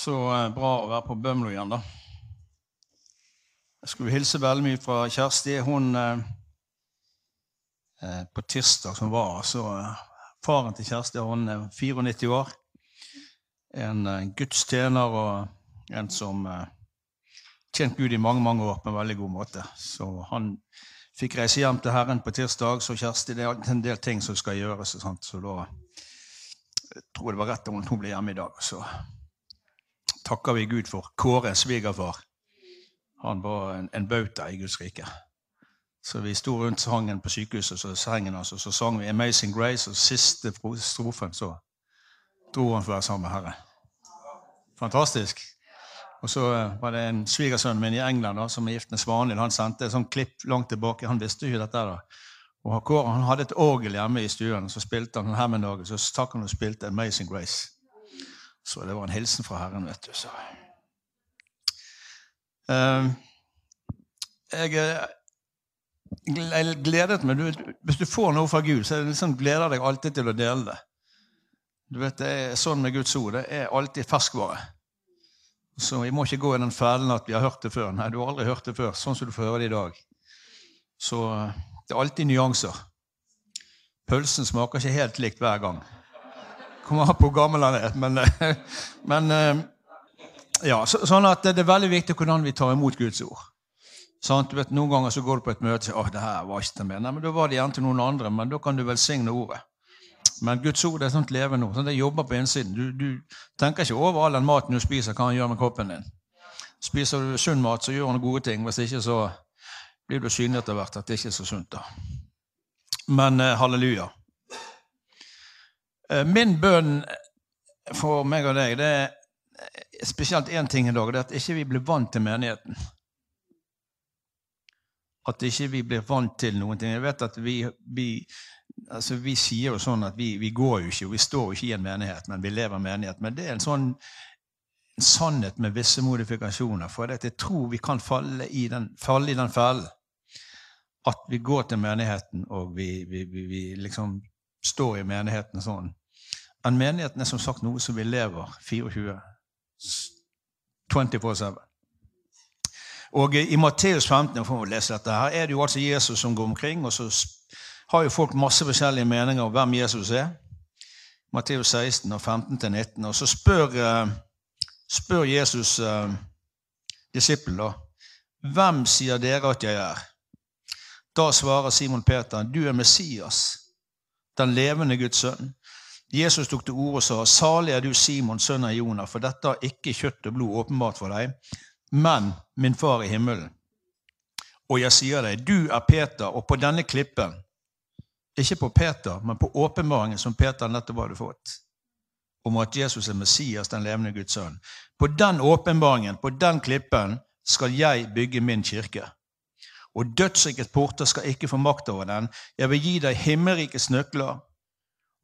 Så eh, bra å være på Bømlo igjen, da. Jeg skulle hilse veldig mye fra Kjersti. Hun eh, eh På tirsdag som var, så eh, Faren til Kjersti hun er 94 år. En eh, gudstjener og en som eh, tjent Gud i mange mange år på en veldig god måte. Så han fikk reise hjem til Herren på tirsdag, så Kjersti, det er en del ting som skal gjøres. Så da jeg tror jeg det var rett om hun ble hjemme i dag. Så takker vi Gud for Kåre, svigerfar. Han var en, en bauta i Guds rike. Så vi sto rundt sangen på sykehuset, så sengen altså, så sang vi 'Amazing Grace', og siste strofen så dro han for å være sammen med Herre. Fantastisk. Og så eh, var det en svigersønn min i England da, som er gift med Svanhild. Han sendte et sånt klipp langt tilbake. Han visste jo dette. da. Og Kåre han hadde et orgel hjemme i stuen, og så spilte han dagen, så stakk han og spilte 'Amazing Grace'. Så det var en hilsen fra Herren, vet du. Så. Uh, jeg, jeg gledet meg. Hvis du får noe fra Gud, så liksom gleder deg alltid til å dele det. Du vet, Det er sånn med Guds ord. Det er alltid ferskvare. Så vi må ikke gå i den fellen at vi har hørt det før. Nei, du har aldri hørt det før, sånn som du får høre det i dag. Så det er alltid nyanser. Pølsen smaker ikke helt likt hver gang. Kommer an på hvor gammel han er. Men, men eh, ja, så, sånn at det er veldig viktig hvordan vi tar imot Guds ord. Sånn, vet, Noen ganger så går du på et møte og sier det her var ikke til meg. Nei, men Da var det gjerne til noen andre, men da kan du velsigne ordet. Men Guds ord er sånt levende ord. Sånn, det jobber på innsiden. Du, du, tenker ikke over all den maten du spiser, hva han gjør med kroppen din. Spiser du sunn mat, så gjør han gode ting. Hvis ikke, så blir du synlig etter hvert at det ikke er så sunt. da. Men eh, halleluja. Eh, min bønn for meg og deg det er spesielt én ting i dag. Det er at ikke vi blir vant til menigheten. At ikke vi blir vant til noen ting. Jeg vet at vi, vi, altså vi sier jo sånn at vi, vi, går jo ikke, vi står jo ikke i en menighet, men vi lever i menighet. Men det er en sånn en sannhet med visse modifikasjoner. For jeg tror vi kan falle i den, falle den fellen at vi går til menigheten og vi, vi, vi, vi liksom står i menigheten sånn. Men menigheten er som sagt noe som vi lever 24 24-7. Og I Matteus 15 får vi lese dette her, er det jo altså Jesus som går omkring, og så har jo folk masse forskjellige meninger om hvem Jesus er. Matteus 16 og 15-19. Og så spør, uh, spør Jesus uh, disippelen da, hvem sier dere at jeg er? Da svarer Simon Peter, du er Messias, den levende Guds sønn. Jesus tok til orde og sa, salig er du, Simon, sønn av Jonah, for dette har ikke kjøtt og blod åpenbart for deg, men min far i himmelen. Og jeg sier deg, du er Peter, og på denne klippen, ikke på Peter, men på åpenbaringen som Peter nettopp hadde fått, om at Jesus er Messias, den levende Guds sønn. På den åpenbaringen, på den klippen, skal jeg bygge min kirke og dødsrikets porter skal ikke få makt over den. Jeg vil gi deg himmelrikets nøkler.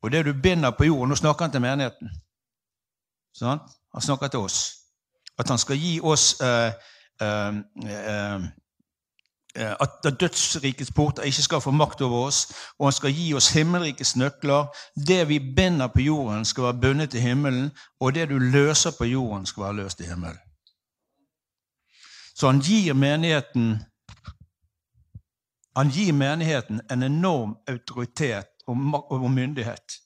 Og det du binder på jorden Nå snakker han til menigheten. Sånn? Han snakker til oss. At han skal gi oss eh, eh, eh, At dødsrikets porter ikke skal få makt over oss, og han skal gi oss himmelrikets nøkler. Det vi binder på jorden, skal være bundet til himmelen, og det du løser på jorden, skal være løst i himmelen. Så han gir menigheten han gir menigheten en enorm autoritet og, myndighet.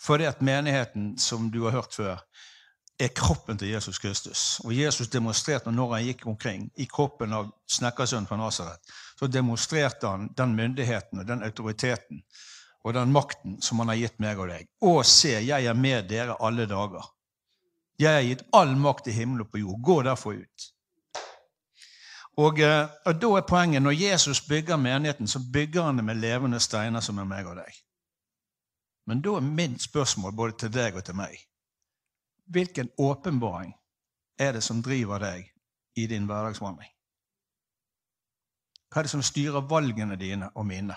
Fordi at menigheten, som du har hørt før, er kroppen til Jesus Kristus. Og Jesus demonstrerte når han gikk omkring i kroppen av snekkersønnen fra Nasaret, så demonstrerte han den myndigheten og den autoriteten og den makten som han har gitt meg og deg. Å, se, jeg er med dere alle dager. Jeg har gitt all makt i himmelen og på jord. Gå derfor ut. Og, eh, og, Da er poenget når Jesus bygger menigheten, så bygger han det med levende steiner som er meg og deg. Men da er mitt spørsmål både til deg og til meg Hvilken åpenbaring er det som driver deg i din hverdagsvandring? Hva er det som styrer valgene dine og mine?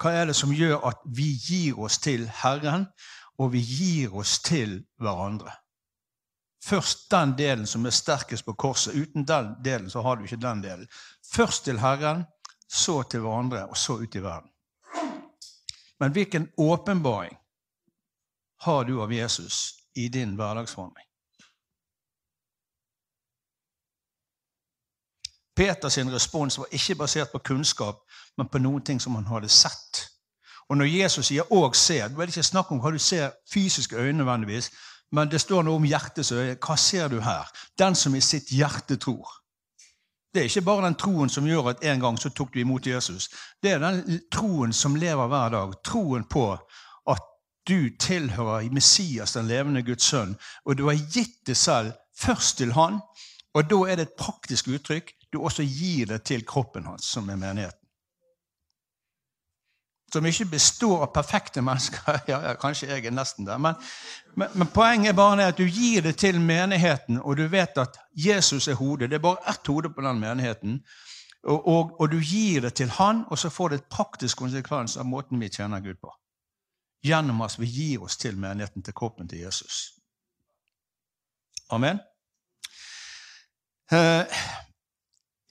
Hva er det som gjør at vi gir oss til Herren, og vi gir oss til hverandre? Først den delen som er sterkest på korset. Uten den delen så har du ikke den delen. Først til Herren, så til hverandre, og så ut i verden. Men hvilken åpenbaring har du av Jesus i din hverdagsforming. Peters respons var ikke basert på kunnskap, men på noen ting som han hadde sett. Og når Jesus sier 'og ser', da er det ikke snakk om hva du ser fysiske øyne nødvendigvis, men det står noe om hjertet. Så Hva ser du her? Den som i sitt hjerte tror. Det er ikke bare den troen som gjør at en gang så tok du imot Jesus. Det er den troen som lever hver dag. Troen på at du tilhører Messias, den levende Guds sønn, og du har gitt det selv først til han, og da er det et praktisk uttrykk. Du også gir det til kroppen hans, som er menigheten som ikke består av perfekte mennesker. Ja, ja, kanskje jeg er nesten der. Men, men, men, poenget er bare at du gir det til menigheten, og du vet at Jesus er hodet. Det er bare ett hode på den menigheten. Og, og, og, du gir det til han, og så får det et praktisk konsekvens av måten vi tjener Gud på. Gjennom at vi gir oss til menigheten, til kroppen til Jesus. Amen. Uh,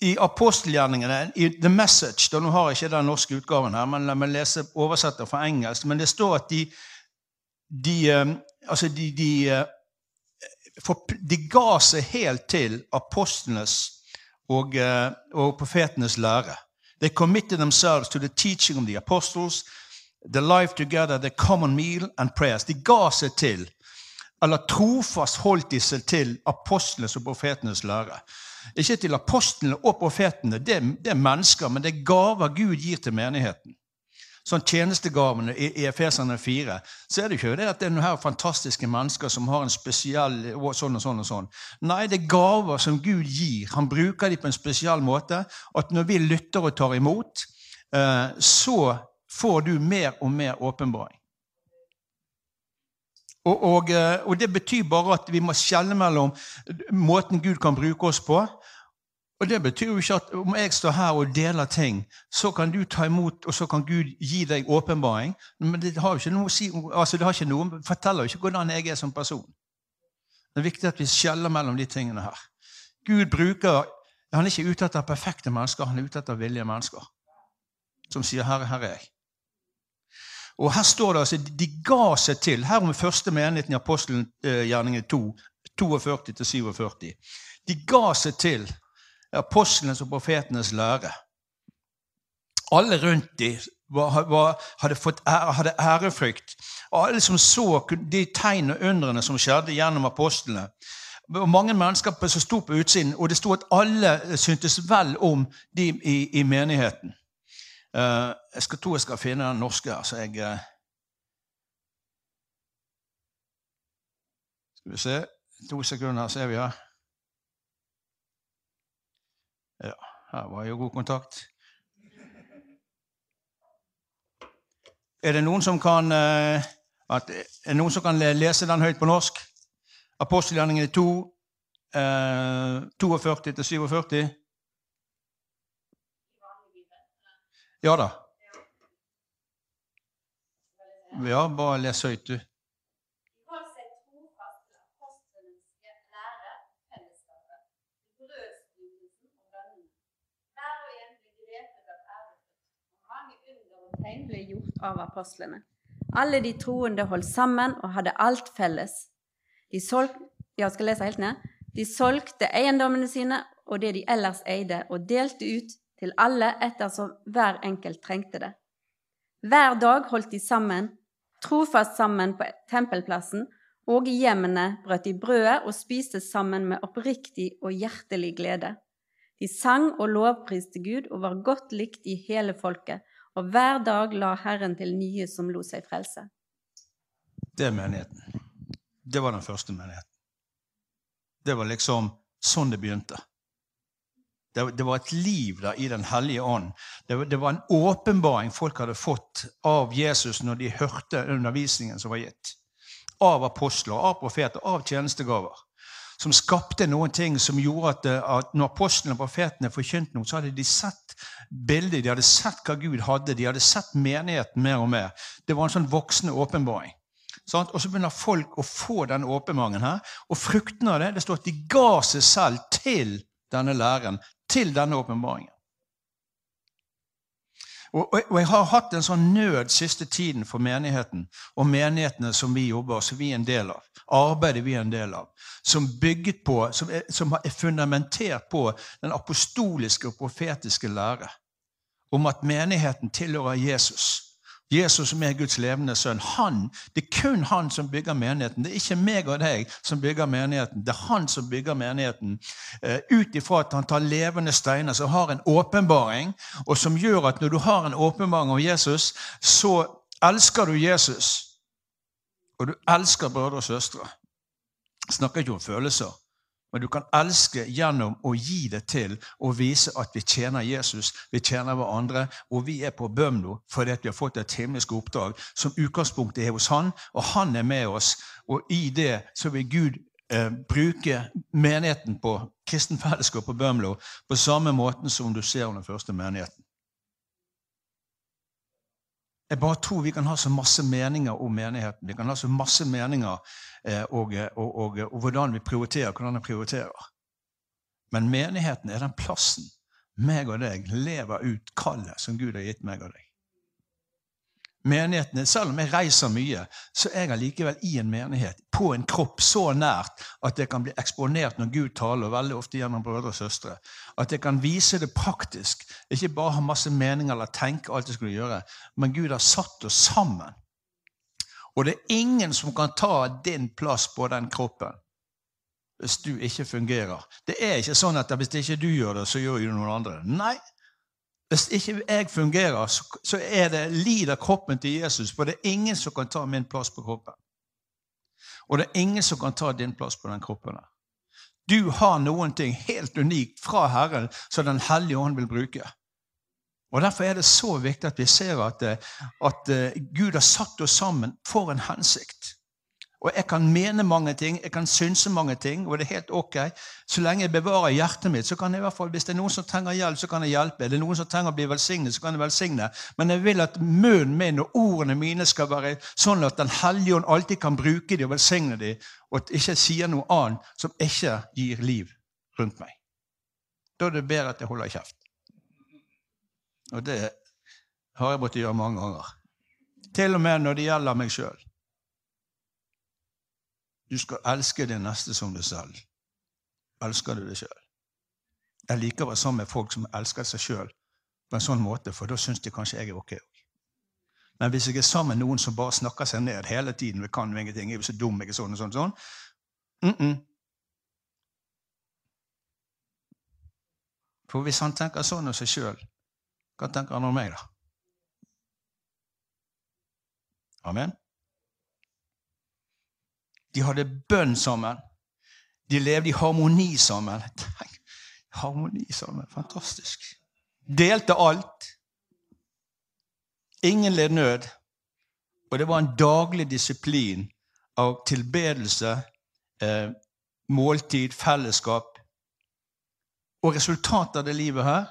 i apostelgjerningene, i The Message da Nå har jeg ikke den norske utgaven her, men la meg lese oversetter fra engelsk. Men det står at de, de eh, Altså, de, de, eh, de ga seg helt til apostlenes og, eh, og profetenes lære. They committed themselves to the teaching of the apostles, the life together, the common meal and prayers. De ga seg til, eller trofast holdt de seg til apostlenes og profetenes lære. Ikke til apostlene og profetene, det, det, er mennesker, men det er gaver Gud gir til menigheten. Sånn tjenestegavene i, Efeserne 4, så er det ikke det at det er noen her fantastiske mennesker som har en spesiell sånn og sånn og sånn. Nei, det er gaver som Gud gir. Han bruker dem på en spesiell måte. At når vi lytter og tar imot, eh, så får du mer og mer åpenbaring. Og, og, eh, og, Det betyr bare at vi må skjelne mellom måten Gud kan bruke oss på. Og Det betyr jo ikke at om jeg står her og deler ting, så kan du ta imot, og så kan Gud gi deg åpenbaring. Men det har jo ikke noe å si, altså det har ikke noe, forteller jo ikke hvordan jeg er som person. Det er viktig at vi skjeller mellom de tingene her. Gud bruker, Han er ikke ute etter perfekte mennesker, han er ute etter villige mennesker. Som sier 'Herre, her er jeg'. Og her står det altså de ga seg til. Her om første menigheten i apostelgjerningen 2, 42-47. De ga seg til apostlenes og profetenes lære. Alle rundt dem hadde, fått hadde ærefrykt. Alle som så de tegn og undrene som skjedde gjennom apostlene. Og mange mennesker som sto på utsiden, og det sto at alle syntes vel om de i, i menigheten. Uh, jeg skal tro jeg skal finne den norske så jeg uh, Skal vi se To sekunder, her ser vi her. Ja, her var jo god kontakt. Er det noen som kan, uh, at, er noen som kan lese den høyt på norsk? Apostelgjerningene 2, 42-47? Ja da. Ja, bare les høyt, du. ble gjort av. Alle de troende holdt sammen og hadde alt felles. De solgte, jeg skal lese helt ned. De solgte eiendommene sine og det de ellers eide, og delte ut til alle ettersom hver enkelt trengte det. Hver dag holdt de sammen, trofast sammen på tempelplassen, og i hjemmene brøt de brødet og spiste sammen med oppriktig og hjertelig glede. De sang og lovpriste Gud og var godt likt i hele folket, og hver dag la Herren til nye som lot seg frelse. Det er menigheten. Det var den første menigheten. Det var liksom sånn det begynte. Det, var et liv der i Den hellige ånd. Det, det var en åpenbaring folk hadde fått av Jesus når de hørte undervisningen som var gitt. Av apostler, av profeter, av tjenestegaver. Som skapte noen ting som gjorde at, at når apostlene og profetene forkynte noe, så hadde de sett bildet, de hadde sett hva Gud hadde, de hadde sett menigheten mer og mer. Det var en sånn voksende åpenbaring. Sånn? Og så begynner folk å få den åpenbaringen her. Og fruktene av det det står at de ga seg selv til denne læren, til denne åpenbaringen. Og, og, og jeg har hatt en sånn nød siste tiden for menigheten og menighetene som vi jobber, som vi er en del av. Arbeidet vi er en del av. Som, på, som, er, som er fundamentert på den apostoliske og profetiske lære om at menigheten tilhører Jesus. Jesus som er Guds levende sønn. Han, Det er kun han som bygger menigheten. Det er ikke meg og deg som bygger menigheten. Det er han som bygger menigheten uh, ut ifra at han tar levende steiner som har en åpenbaring, og som gjør at når du har en åpenbaring om Jesus, så elsker du Jesus. Og du elsker brødre og søstre. Jeg snakker ikke om følelser. Men du kan elske gjennom å gi det til og vise at vi tjener Jesus, vi tjener hverandre, og vi er på Bømlo fordi vi har fått et himmelsk oppdrag som utgangspunktet er hos Han, og Han er med oss. Og i det så vil Gud eh, bruke menigheten på kristen fellesskap på Bømlo på samme måten som du ser den første menigheten. Jeg bare tror vi kan ha så masse meninger om menigheten. Vi kan ha så masse meninger eh, og, og, og, og, hvordan vi prioriterer, hvordan vi prioriterer. Men menigheten er den plassen meg og deg lever ut kallet som Gud har gitt meg og deg menighetene, Selv om jeg reiser mye, så er jeg likevel i en menighet, på en kropp så nært at jeg kan bli eksponert når Gud taler, veldig ofte gjennom brødre og søstre. At jeg kan vise det praktisk. Ikke bare ha masse meninger eller tenke alt jeg skulle gjøre, men Gud har satt oss sammen. Og det er ingen som kan ta din plass på den kroppen hvis du ikke fungerer. Det er ikke sånn at hvis ikke du gjør det, så gjør jo noen andre. Nei, hvis ikke jeg fungerer, så er det lider kroppen til Jesus. For det er ingen som kan ta min plass på kroppen. Og det er ingen som kan ta din plass på den kroppen. Du har noen ting helt unikt fra Herren som Den hellige ånd vil bruke. Og Derfor er det så viktig at vi ser at, eh, at eh, Gud har satt oss sammen for en hensikt. Og jeg kan mene mange ting, jeg kan synse mange ting, og det er helt ok. Så lenge jeg bevarer hjertet mitt, så kan jeg i hvert fall, hvis det er noen som trenger hjelp, så kan jeg hjelpe. Er noen som trenger å bli velsignet, så kan jeg velsigne. Men jeg vil at munnen min og ordene mine skal være sånn at Den hellige ånd alltid kan bruke dem og velsigne dem, og at jeg ikke sier noe annet som ikke gir liv rundt meg. Da er det bedre at jeg holder kjeft. Og det har jeg måttet gjøre mange ganger. Til og med når det gjelder meg sjøl. Du skal elske din neste som deg selv. Elsker du deg sjøl? Jeg liker å være sammen med folk som elsker seg sjøl på en sånn måte, for da syns de kanskje jeg er ok. Men hvis jeg er sammen med noen som bare snakker seg ned hele tiden vi kan ingenting, jeg er så dum, er sånn og sånn, sånn mm -mm. For hvis han tenker sånn om seg sjøl, hva tenker han om meg, da? Amen? De hadde bønn sammen. De levde i harmoni sammen. Tenk, harmoni sammen. Fantastisk. Delte alt. Ingen led nød. Og det var en daglig disiplin av tilbedelse, eh, måltid, fellesskap. Og resultatet av det livet her,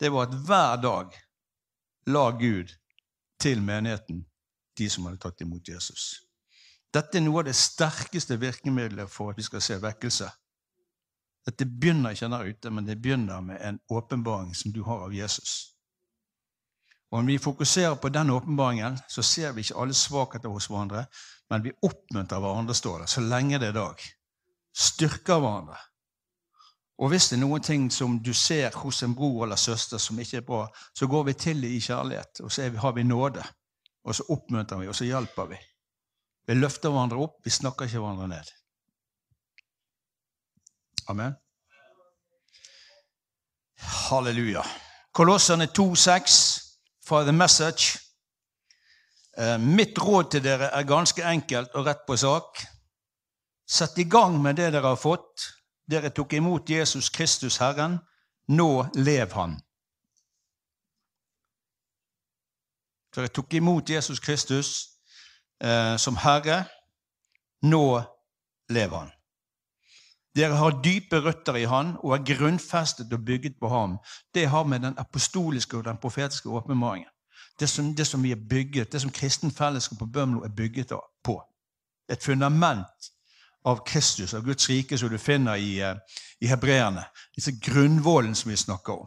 det var at hver dag la Gud til menigheten de som hadde tatt imot Jesus. Dette er noe av det sterkeste virkemidlet for at vi skal se vekkelse. Dette begynner ikke der ute, men det begynner med en åpenbaring som du har av Jesus. Og Om vi fokuserer på den åpenbaringen, så ser vi ikke alle svakheter hos hverandre, men vi oppmuntrer hverandre, står det, så lenge det er dag. Styrker hverandre. Og hvis det er noen ting som du ser hos en bror eller søster som ikke er bra, så går vi til det i kjærlighet, og så har vi nåde. Og så oppmuntrer vi, og så hjelper vi. Vi løfter hverandre opp, vi snakker ikke hverandre ned. Amen. Halleluja. Kolossene 2,6 fra The Message. Eh, mitt råd til dere er ganske enkelt og rett på sak. Sett i gang med det dere har fått. Dere tok imot Jesus Kristus, Herren. Nå lev Han. Dere tok imot Jesus Kristus eh, som Herre. Nå lever han. Dere har dype røtter i han og er grunnfestet og bygget på ham. Det har med den apostoliske og den profetiske åpenbaringen det som, det som vi er bygget, det som kristen fellesskap på Bømlo er bygget på. Et fundament av Kristus, av Guds rike, som du finner i, eh, i hebreerne. Disse grunnvollen som vi snakker om.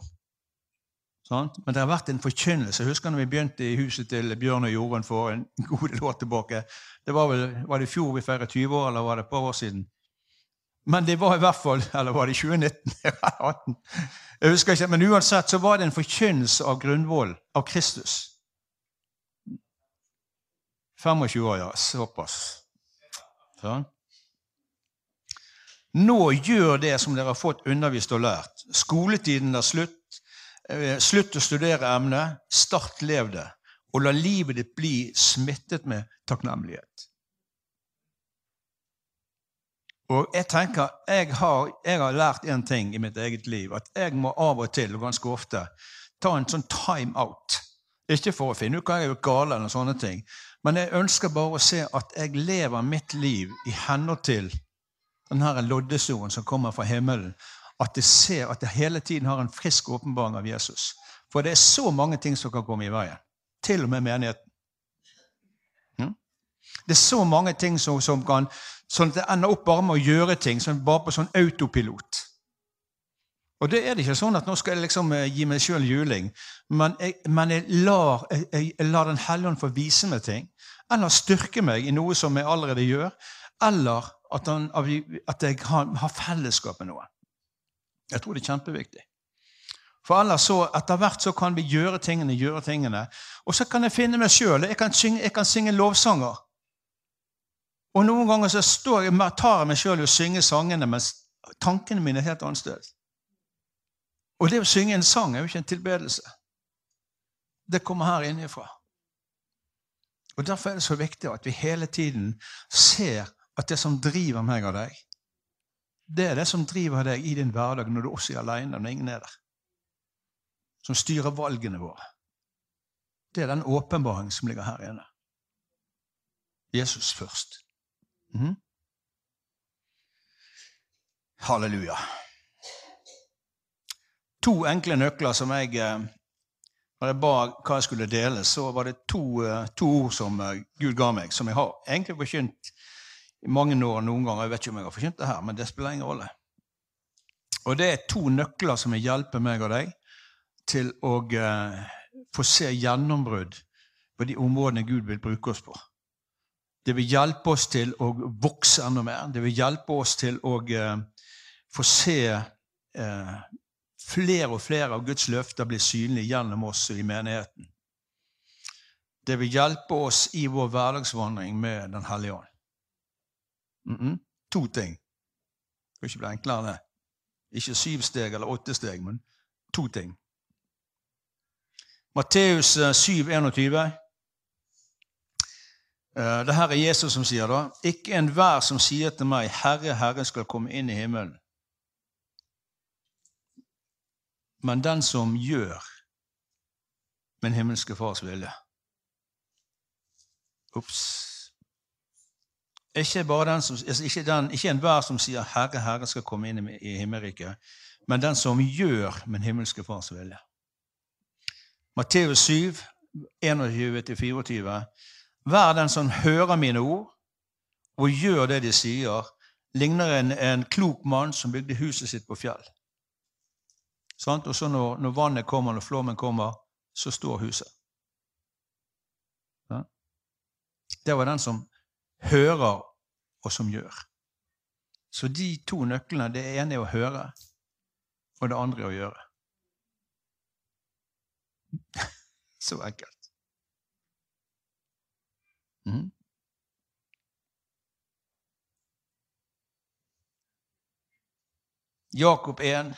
Sant? Men det har vært en forkynnelse. Jeg husker når vi begynte i huset til Bjørn og Jorunn for en god del år tilbake. Det Var vel, var det i fjor vi feiret 20 år, eller var det et par år siden? Men det var i hvert fall Eller var det 2019? Jeg husker ikke, Men uansett så var det en forkynnelse av grunnvoll, av Kristus. 25 år, ja. Såpass. Sånn. Nå gjør det som dere har fått undervist og lært. Skoletiden er slutt. Eh, slutt å studere emnet. Start lev det. Og la livet ditt bli smittet med takknemlighet. Og jeg tenker, jeg har, jeg har lært én ting i mitt eget liv. At jeg må av og til, og ganske ofte, ta en sånn time out. Ikke for å finne ut hva jeg har gjort galt, eller sånne ting, men jeg ønsker bare å se at jeg lever mitt liv i henhold til denne loddestolen som kommer fra himmelen. At jeg ser at jeg hele tiden har en frisk åpenbaring av Jesus. For det er så mange ting som kan komme i veien. Til og med menigheten. Hm? Det er så mange ting som, som kan Sånn at det ender opp bare med å gjøre ting sånn, bare på sånn autopilot. Og det er det ikke sånn at nå skal jeg liksom eh, gi meg sjøl juling, men jeg, men jeg lar, jeg, jeg lar Den hellige ånd få vise meg ting. Eller styrke meg i noe som jeg allerede gjør. Eller at, han, at jeg har, har, fellesskap med noen. Jeg tror det er kjempeviktig. For ellers så, etter hvert så kan vi gjøre tingene, gjøre tingene. Og så kan jeg finne meg sjøl. Jeg, jeg, kan synge lovsanger. Og noen ganger så står jeg, tar jeg meg sjøl i å synge sangene, mens tankene mine er helt annerledes. Og det å synge en sang er jo ikke en tilbedelse. Det kommer her innifra. Og Derfor er det så viktig at vi hele tiden ser at det som driver meg og deg, det er det som driver deg i din hverdag når du også er alene, når ingen er der. Som styrer valgene våre. Det er den åpenbaringen som ligger her inne. Jesus først. Mm. Halleluja. To enkle nøkler som jeg eh, Når jeg ba hva jeg skulle dele, så var det to, eh, to ord som eh, Gud ga meg, som jeg har egentlig forkynt i mange år noen ganger. Jeg vet ikke om jeg har forkynt det her, men det spiller ingen rolle. Og det er to nøkler som vil hjelpe meg og deg til å uh, få se gjennombrudd på de områdene Gud vil bruke oss på. Det vil hjelpe oss til å vokse enda mer. Det vil hjelpe oss til å uh, få se uh, flere og flere av Guds løfter bli synlige gjennom oss i menigheten. Det vil hjelpe oss i vår hverdagsvandring med Den hellige ånd. Mm -mm. To ting. Det kan ikke bli enklere det. Ikke syv steg eller åtte steg, men to ting. Matteus 7, 21. Det her er Jesus som sier da. Ikke enhver som sier til meg, Herre, Herre, skal komme inn i himmelen. Men den som gjør min himmelske Fars vilje. Ops. Ikke, den som, altså ikke, den, ikke enhver som sier 'Herre, Herre' skal komme inn i, himmelriket, men den som gjør min himmelske Fars vilje. Matteus 7, 21-24. Hver den som hører mine ord og gjør det de sier, ligner en, en klok mann som bygde huset sitt på fjell. Sånn? Og så når, når, vannet kommer, når flommen kommer, så står huset. Ja? Det var den som hører og som gjør. Så de to nøklene, det ene er å høre, og det andre er å gjøre. Så enkelt. Mm. Jakob 1.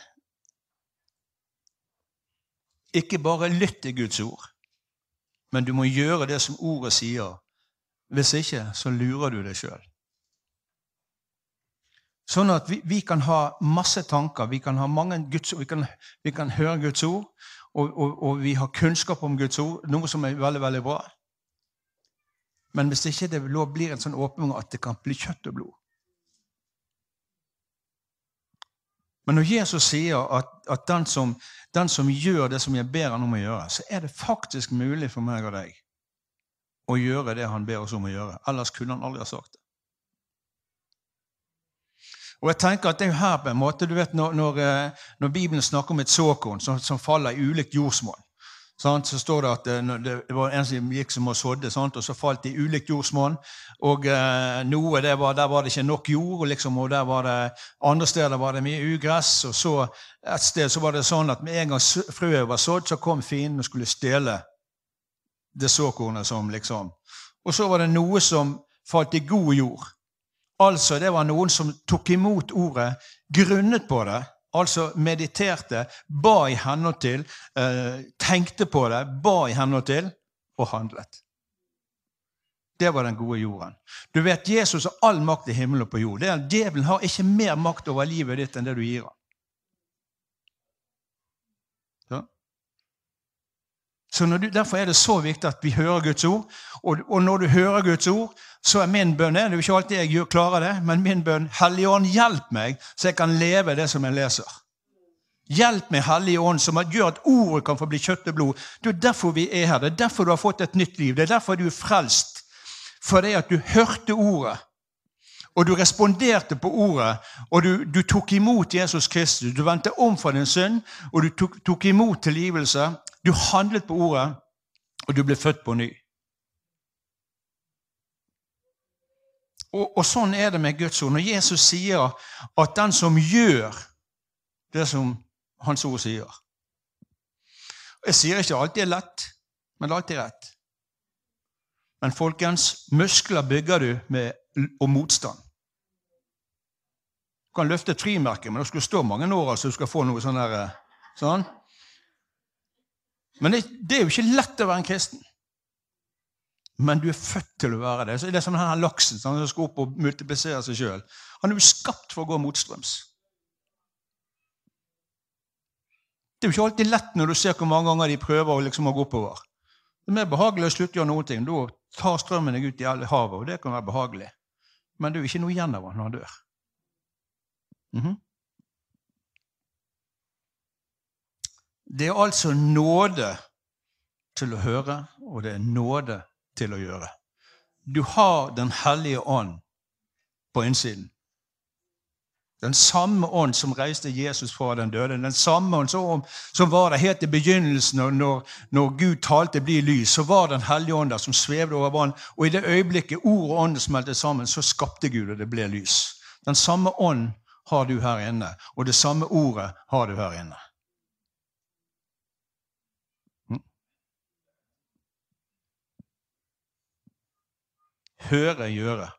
Ikke bare lytt til Guds ord, men du må gjøre det som ordet sier. Hvis ikke, så lurer du deg sjøl. Sånn at vi, vi, kan ha masse tanker, vi kan, ha mange Guds, vi kan, vi kan høre Guds ord, og, og, og, vi har kunnskap om Guds ord, noe som er veldig veldig bra. Men hvis ikke det blir en sånn åpning at det kan bli kjøtt og blod Men når Jesus sier at, at den, som, den, som, gjør det som jeg ber han om å gjøre, så er det faktisk mulig for meg og deg å gjøre det han ber oss om å gjøre. Ellers kunne han aldri ha sagt det. Og jeg tenker at det er jo her på en måte, du vet, Når, når, eh, når Bibelen snakker om et såkorn som, som faller i ulikt jordsmonn, så står det at det, det var en som gikk som og sådde, sant, og så falt det i ulikt jordsmonn. Og eh, noe var, der var det ikke nok jord, liksom, og det, andre steder var det mye ugress. Og så et sted så var det sånn at med en gang frøet var sådd, så kom fienden og skulle stjele det såkornet som liksom Og så var det noe som falt i god jord. Altså, det var noen som tok imot ordet, grunnet på det, altså mediterte, ba i henhold til, eh, tenkte på det, ba i henhold til, og handlet. Det var den gode jorden. Du vet, Jesus har all makt i himmelen og på jord. Er, djevelen har ikke mer makt over livet ditt enn det du gir ham. Ja. Så du, Derfor er det så viktig at vi hører Guds ord. Og, og når du hører Guds ord, så er min bønn Det er jo ikke alltid jeg klarer det, men min bønn Hellige Ånd, hjelp meg, så jeg kan leve det som jeg leser. Hjelp meg, Hellige Ånd, som gjør at ordet kan få bli kjøtt og blod. Det er derfor vi er her. Det er derfor du har fått et nytt liv. Det er derfor du er frelst. Fordi at du hørte ordet, og du responderte på ordet, og du, du tok imot Jesus Kristus. Du vendte om fra din synd, og du tok, tok imot tilgivelse. Du handlet på ordet, og du ble født på ny. Og, og sånn er det med Guds ord. Når Jesus sier at den som gjør det som Hans ord sier Jeg sier ikke alltid er lett, men det er alltid rett. Men folkens, muskler bygger du med og motstand. Kan løfte et frimerke, men det skal stå mange år altså du skal få noe sånn der, eh, sånn. Men det, det er jo ikke lett å være en kristen. Men du er født til å være det. Så det er som denne laksen som skal opp og multiplisere seg sjøl. Han er jo skapt for å gå motstrøms. Det er jo ikke alltid lett når du ser hvor mange ganger de prøver liksom å gå oppover. Det er mer behagelig å slutte å gjøre noen ting. Da tar strømmen deg ut i havet, og det kan være behagelig. Men det er jo ikke noe igjen av han når han dør. Mhm. Det er altså nåde til å høre, og det er nåde til å gjøre. Du har Den hellige ånd på innsiden. Den samme ånd som reiste Jesus fra den døde. Den samme ånd som, som var der helt i begynnelsen, når, når Gud talte 'bli lys', så var Den hellige ånd der som svevde over vann. Og i det øyeblikket ord og ånd smeltet sammen, så skapte Gud, og det ble lys. Den samme ånd har du her inne, og det samme ordet har du her inne. Mm. Høre, gjøre.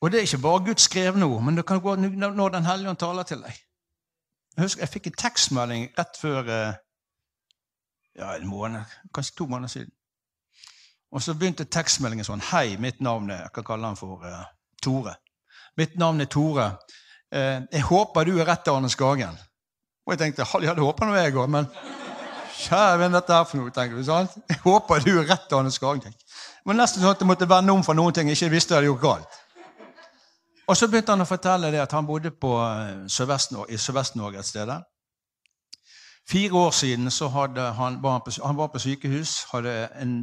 Og det er ikke bare Guds skrevne ord, men det kan gå når Den hellige ånd taler til deg. Jeg husker jeg fikk en tekstmelding rett før eh, ja, en måned, kanskje to måneder siden. Og så begynte tekstmeldingen sånn Hei, mitt navn er Jeg kan kalle han for uh, Tore. Mitt navn er Tore. Eh, jeg håper du er rett, Arne Skagen. Og jeg tenkte ja, det håper nå jeg òg, men kjære venn, dette er for noe, tenker du. sant? Jeg håper du er rett, Arne Skagen. tenker. Det var nesten sånn at jeg måtte vende om for noen ting jeg ikke visste jeg hadde gjort galt. Og så begynte han å fortelle det at han bodde på eh, Sørvest-Norge- i Sørvest-Norge et sted. Fire år siden han, var han, på, han var på sykehus, hadde en,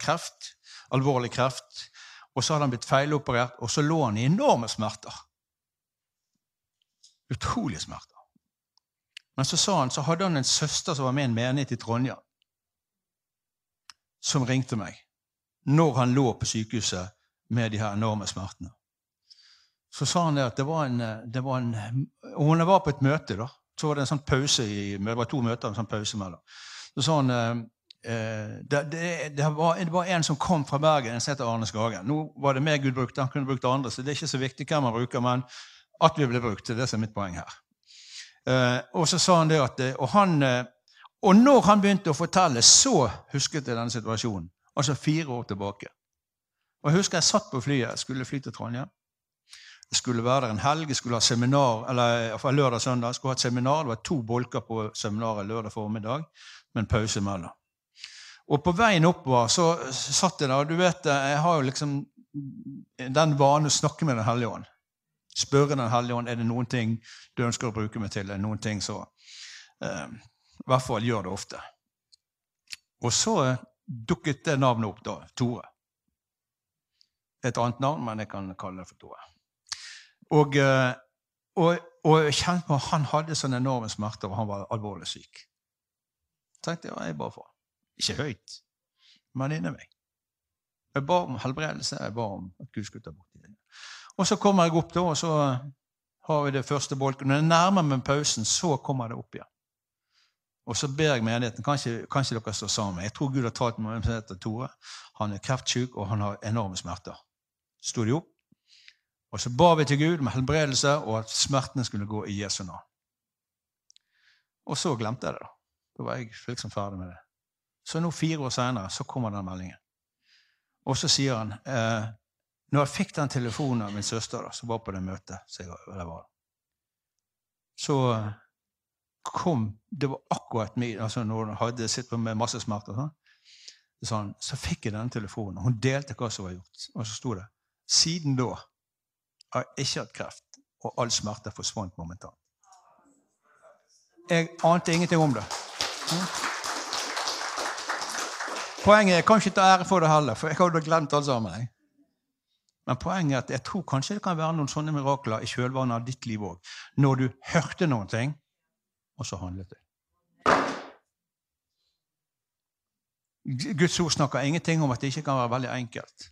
kreft, alvorlig kreft. Og så hadde han blitt feiloperert, og så lå han i enorme smerter. Utrolige smerter. Men så sa han, så hadde han en søster som var med i en menighet i Trondheim, som ringte meg når han lå på sykehuset med de her enorme smertene. Så sa han det at det var en, det var en hun var på et møte, da. Så var det en sånn pause i, det var to møter, en sånn pause mellom. Så sa han eh, det, det, det, var, det var en som kom fra Bergen, en som heter Arne Skagen. Nå var det meg Gud brukte, han kunne brukt andre, så det er ikke så viktig hvem han bruker, men at vi ble brukt. Det er det som er mitt poeng her. Eh, og så sa han det at og, han, eh, og når han begynte å fortelle, så husket jeg denne situasjonen. Altså fire år tilbake. Og Jeg husker jeg satt på flyet, jeg skulle fly til Trondheim. Jeg skulle være der en helg, jeg skulle ha seminar, eller lørdag og søndag. Jeg skulle ha et seminar, Det var to bolker på seminaret lørdag formiddag, med en pause imellom. Og på veien oppover så satt jeg der, og du vet, jeg har jo liksom den vanen å snakke med Den hellige ånd. Spørre Den hellige ånd er det noen ting du ønsker å bruke meg til. Er det noen ting så eh, I hvert fall gjør det ofte. Og så eh, dukket det navnet opp, da. Tore. Et annet navn, men jeg kan kalle det for Tore. Og, eh, og, og jeg kjente på han hadde sånne enorme smerter, og han var alvorlig syk. tenkte jeg, jeg bare for Ikke høyt, men inni meg. Jeg ba om helbredelse, jeg ba om at Gud skulle ta bort det. Og så kommer jeg opp, da, og så har vi det første bolken. Når jeg nærmer meg pausen, så kommer det opp igjen. Og så ber jeg menigheten kanskje, kanskje dere står sammen. Jeg tror Gud har talt med meg heter Tore. Han er kreftsyk, og han har enorme smerter. Sto de opp, og så ba vi til Gud med helbredelse, og at smertene skulle gå i Jesu navn. Og så glemte jeg det. Da Da var jeg liksom ferdig med det. Så nå, fire år senere, så kommer den meldingen. Og så sier han eh, Når jeg fikk den telefonen av min søster som var på det møtet, så, jeg, var, så kom Det var akkurat min, altså når hun hadde sittet med masse smerter. Sånn, så, så fikk jeg denne telefonen. Hun delte hva som var gjort. Og så sto det Siden da har jeg ikke hatt kreft, og all smerte forsvant momentant. Jeg ante ingenting om det. Poenget er jeg kan ikke å ære for det heller, for jeg hadde glemt alt sammen. Jeg. Men poenget er at jeg tror kanskje det kan være noen sånne mirakler i kjølvannet av ditt liv òg. Når du hørte noen ting, og så handlet du. Guds ord snakker ingenting om at det ikke kan være veldig enkelt.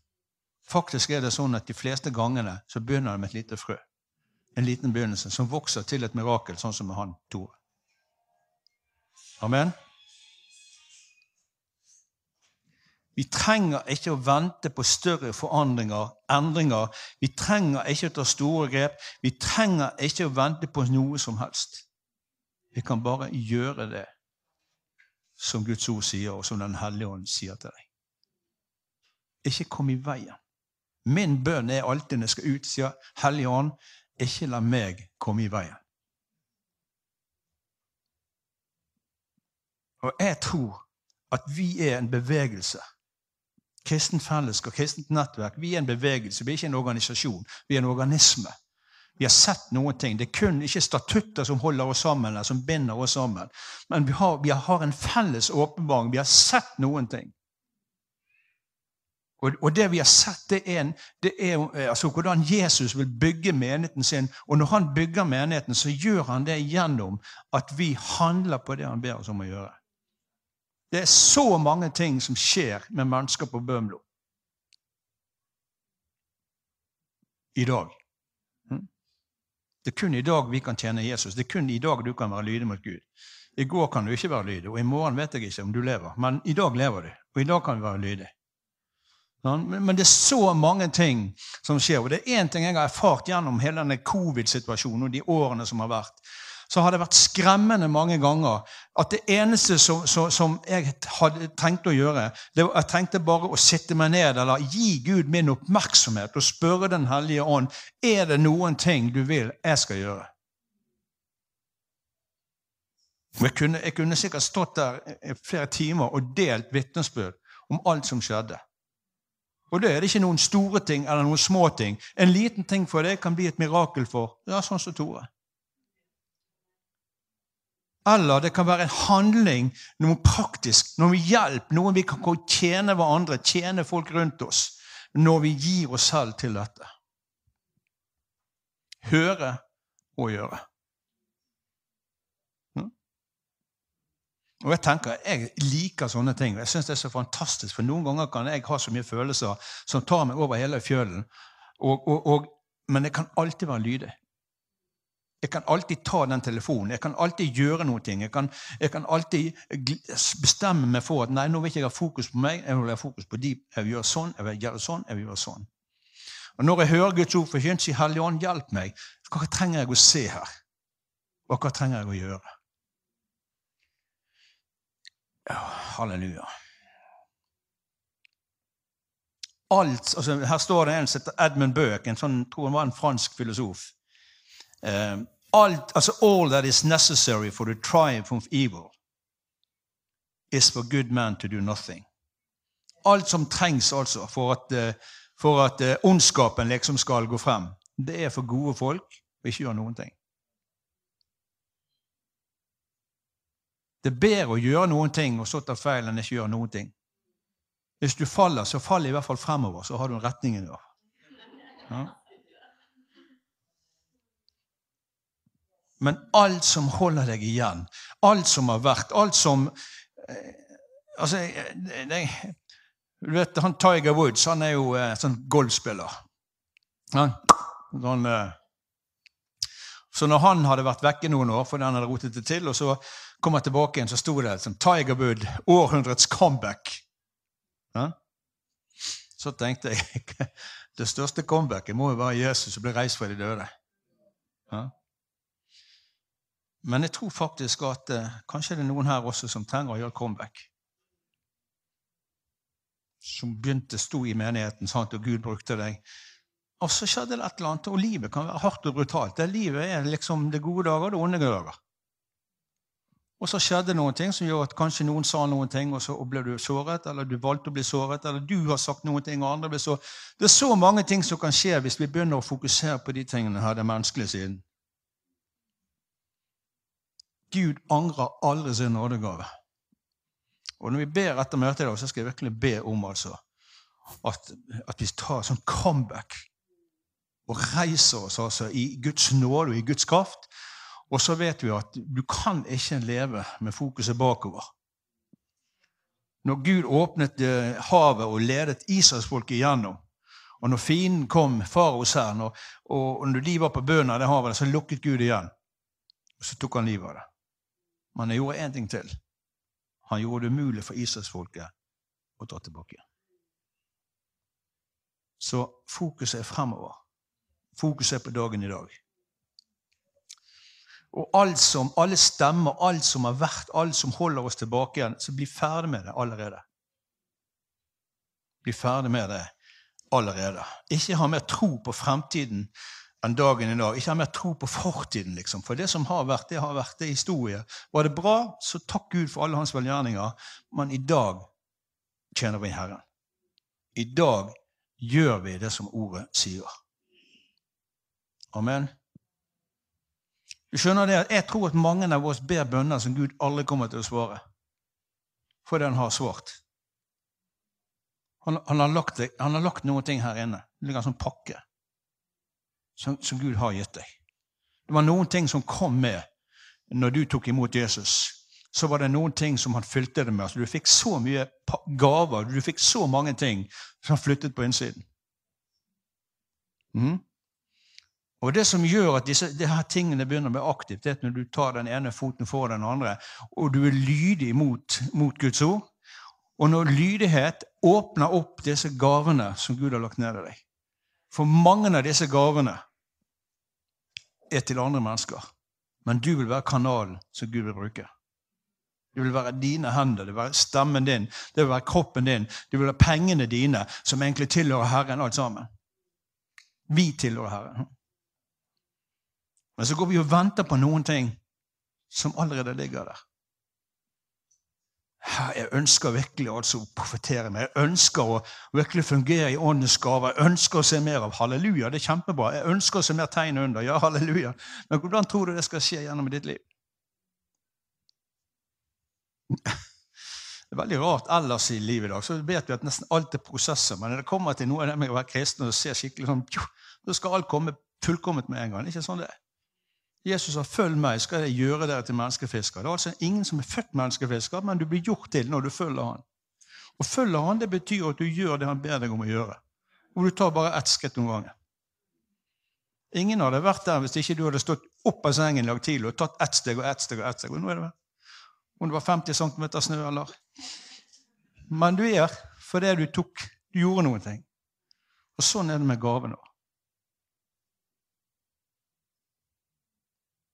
Faktisk er det sånn at de fleste gangene så begynner det med et lite frø. En liten begynnelse som vokser til et mirakel, sånn som med han Tore. Amen. Vi trenger ikke å vente på større forandringer, endringer. Vi trenger ikke å ta store grep. Vi trenger ikke å vente på noe som helst. Vi kan bare gjøre det som Guds ord sier, og som Den hellige ånd sier til deg. Ikke kom i veien. Min bønn er alltid når jeg skal ut, sier Hellige Ånd, ikke la meg komme i veien. Og jeg tror at vi er en bevegelse. Kristent fellesskap, kristent nettverk. Vi er en bevegelse, vi er ikke en organisasjon. Vi er en organisme. Vi har sett noen ting. Det er kun ikke statutter som holder oss sammen, eller som binder oss sammen. Men vi har, vi har en felles åpenbaring. Vi har sett noen ting. Og, og, det vi har sett, det er, en, det er eh, altså, hvordan Jesus vil bygge menigheten sin. Og når han bygger menigheten, så gjør han det gjennom at vi handler på det han ber oss om å gjøre. Det er så mange ting som skjer med mennesker på Bømlo i dag. Hm? Det er kun i dag vi kan tjene Jesus. Det er kun i dag du kan være lydig mot Gud. I går kan du ikke være lydig, og i morgen vet jeg ikke om du lever. Men i dag lever du, og i dag kan du være lydig. Men det er så mange ting som skjer. Og det er én ting jeg har erfart gjennom hele denne covid-situasjonen og de årene som har vært. Så har det vært skremmende mange ganger at det eneste som, som, som jeg hadde tenkt å gjøre, det jeg tenkte bare å sitte meg ned eller gi Gud min oppmerksomhet og spørre Den hellige ånd er det noen ting du vil jeg skal gjøre. Jeg kunne, jeg kunne sikkert stått der i flere timer og delt vitnesbyrd om alt som skjedde. Og da er det ikke noen store ting eller noen små ting. En liten ting for deg kan bli et mirakel for ja, sånn som Tore. Eller det kan være en handling, noe praktisk, noe hjelp, noe vi kan tjene hverandre, tjene folk rundt oss, når vi gir oss selv til dette. Høre og gjøre. Og Jeg tenker, jeg liker sånne ting. og Jeg syns det er så fantastisk, for noen ganger kan jeg ha så mye følelser som tar meg over hele fjølen. Og, og, og, men jeg kan alltid være lydig. Jeg kan alltid ta den telefonen. Jeg kan alltid gjøre noe. Jeg kan, jeg kan alltid bestemme meg for at nei, nå vil ikke jeg ha fokus på meg, jeg vil ha fokus på de. Jeg vil gjøre sånn, jeg vil gjøre sånn, jeg vil gjøre sånn. Og Når jeg hører Guds ord forkynt, sier Hellige Ånd, hjelp meg. Hva trenger jeg å se her? Og hva trenger jeg å gjøre? halleluja. Alt, altså Her står det en som heter Edmund Burke, en sånn, tror han var en fransk filosof. Uh, alt, altså All that is necessary for the triumph of evil is for good men to do nothing. Alt som trengs altså for at, uh, for at uh, ondskapen liksom skal gå frem, det er for gode folk å ikke gjøre noen ting. Det er bedre å gjøre noen ting og så ta feil enn ikke gjøre noen ting. Hvis du faller, så fall i hvert fall fremover, så har du en retning i det. Ja. Men alt som holder deg igjen, alt som har vært, alt som eh, Altså, det, det, du vet, han Tiger Woods han er jo eh, sånn golfspiller. Han, han, eh, så når han hadde vært vekke noen år fordi han hadde rotet det til, og så kom han tilbake igjen, så sto det som Tiger Wood, århundrets comeback. Ja? Så tenkte jeg det største comebacket må jo være Jesus som ble reist fra de døde. Ja? Men jeg tror faktisk at eh, kanskje det er noen her også som trenger å gjøre comeback. Som begynte sto i menigheten, sant, og Gud brukte deg. Og så skjedde det et eller annet, og livet kan være hardt og brutalt. Det livet er liksom det gode dager og det onde dager. Og så skjedde noen ting som gjør at kanskje noen sa noen ting, og så ble du såret, eller du valgte å bli såret, eller du har sagt noen ting, og andre ble så Det er så mange ting som kan skje hvis vi begynner å fokusere på de tingene her, den menneskelige siden. Gud angrer aldri sin nådegave. Og når vi ber etter møtet i dag, så skal jeg virkelig be om altså, at, at vi tar sånn comeback og reiser oss altså i Guds nåde og i Guds kraft. Og så vet vi at du kan ikke leve med fokuset bakover. Når Gud åpnet eh, havet og ledet Israelsfolket igjennom, og når fienden kom, faraos her, og, og når de var på bunnen av det havet, så lukket Gud igjen. Og så tok han livet av det. Men han gjorde én ting til. Han gjorde det umulig for israelsfolket å dra tilbake. Så fokuset er fremover. Fokuset er på dagen i dag. Og alt som, alle stemmer, alt som har vært, alt som holder oss tilbake igjen, så bli ferdig med det allerede. Bli ferdig med det allerede. Ikke ha mer tro på fremtiden enn dagen i dag. Ikke ha mer tro på fortiden, liksom. For det som har vært, det har vært. Det er historie. Var det bra, så takk Gud for alle hans velgjerninger. Men i dag tjener vi Herren. I dag gjør vi det som ordet sier. Amen. Du skjønner det at Jeg tror at mange av oss ber bønner som Gud aldri kommer til å svare. Fordi han har svart. Han, han, har, lagt, han har, lagt, noen ting her inne. Det ligger en sånn pakke som, som, Gud har gitt deg. Det var noen ting som kom med når du tok imot Jesus. Så var det noen ting som han fylte det med. Altså, du fikk så mye gaver, du fikk så mange ting som flyttet på innsiden. Mm. Og Det som gjør at disse, tingene begynner bli aktivt, det er når du tar den ene foten for den andre, og du er lydig mot, mot Guds ord Og når lydighet åpner opp disse gavene som Gud har lagt ned i deg For mange av disse gavene er til andre mennesker, men du vil være kanalen som Gud vil bruke. Det vil være dine hender, det vil være stemmen din, det vil være kroppen din, det vil være pengene dine, som egentlig tilhører Herren, alt sammen. Vi tilhører Herren. Men så går vi og venter på noen ting som allerede ligger der. Jeg ønsker virkelig altså å profetere meg. Jeg ønsker å virkelig fungere i åndens gaver. Jeg ønsker å se mer av halleluja. Det er kjempebra. Jeg ønsker å se mer tegn under. Ja, halleluja. Men hvordan tror du det skal skje gjennom ditt liv? Det er veldig rart ellers i livet i dag. Så vet vi at nesten alt er prosesser. Men når det kommer til noe av det med å være kristen og se skikkelig sånn, så skal alt komme fullkomment med en gang. Det er ikke sånn det er. Jesus sa 'følg meg, skal jeg gjøre dere til menneskefisker'. Det er altså ingen som er født menneskefisker, men du blir gjort til når du følger han. Å følge han, det betyr at du gjør det han ber deg om å gjøre. Og du tar bare ett skritt om gangen. Ingen hadde vært der hvis ikke du hadde stått opp av sengen i dag tidlig og tatt ett steg og ett steg. og ett steg. Og nå er det vel. Om det var 50 cm snø eller Men du er fordi du tok Du gjorde noen ting. Og sånn er det med gavene.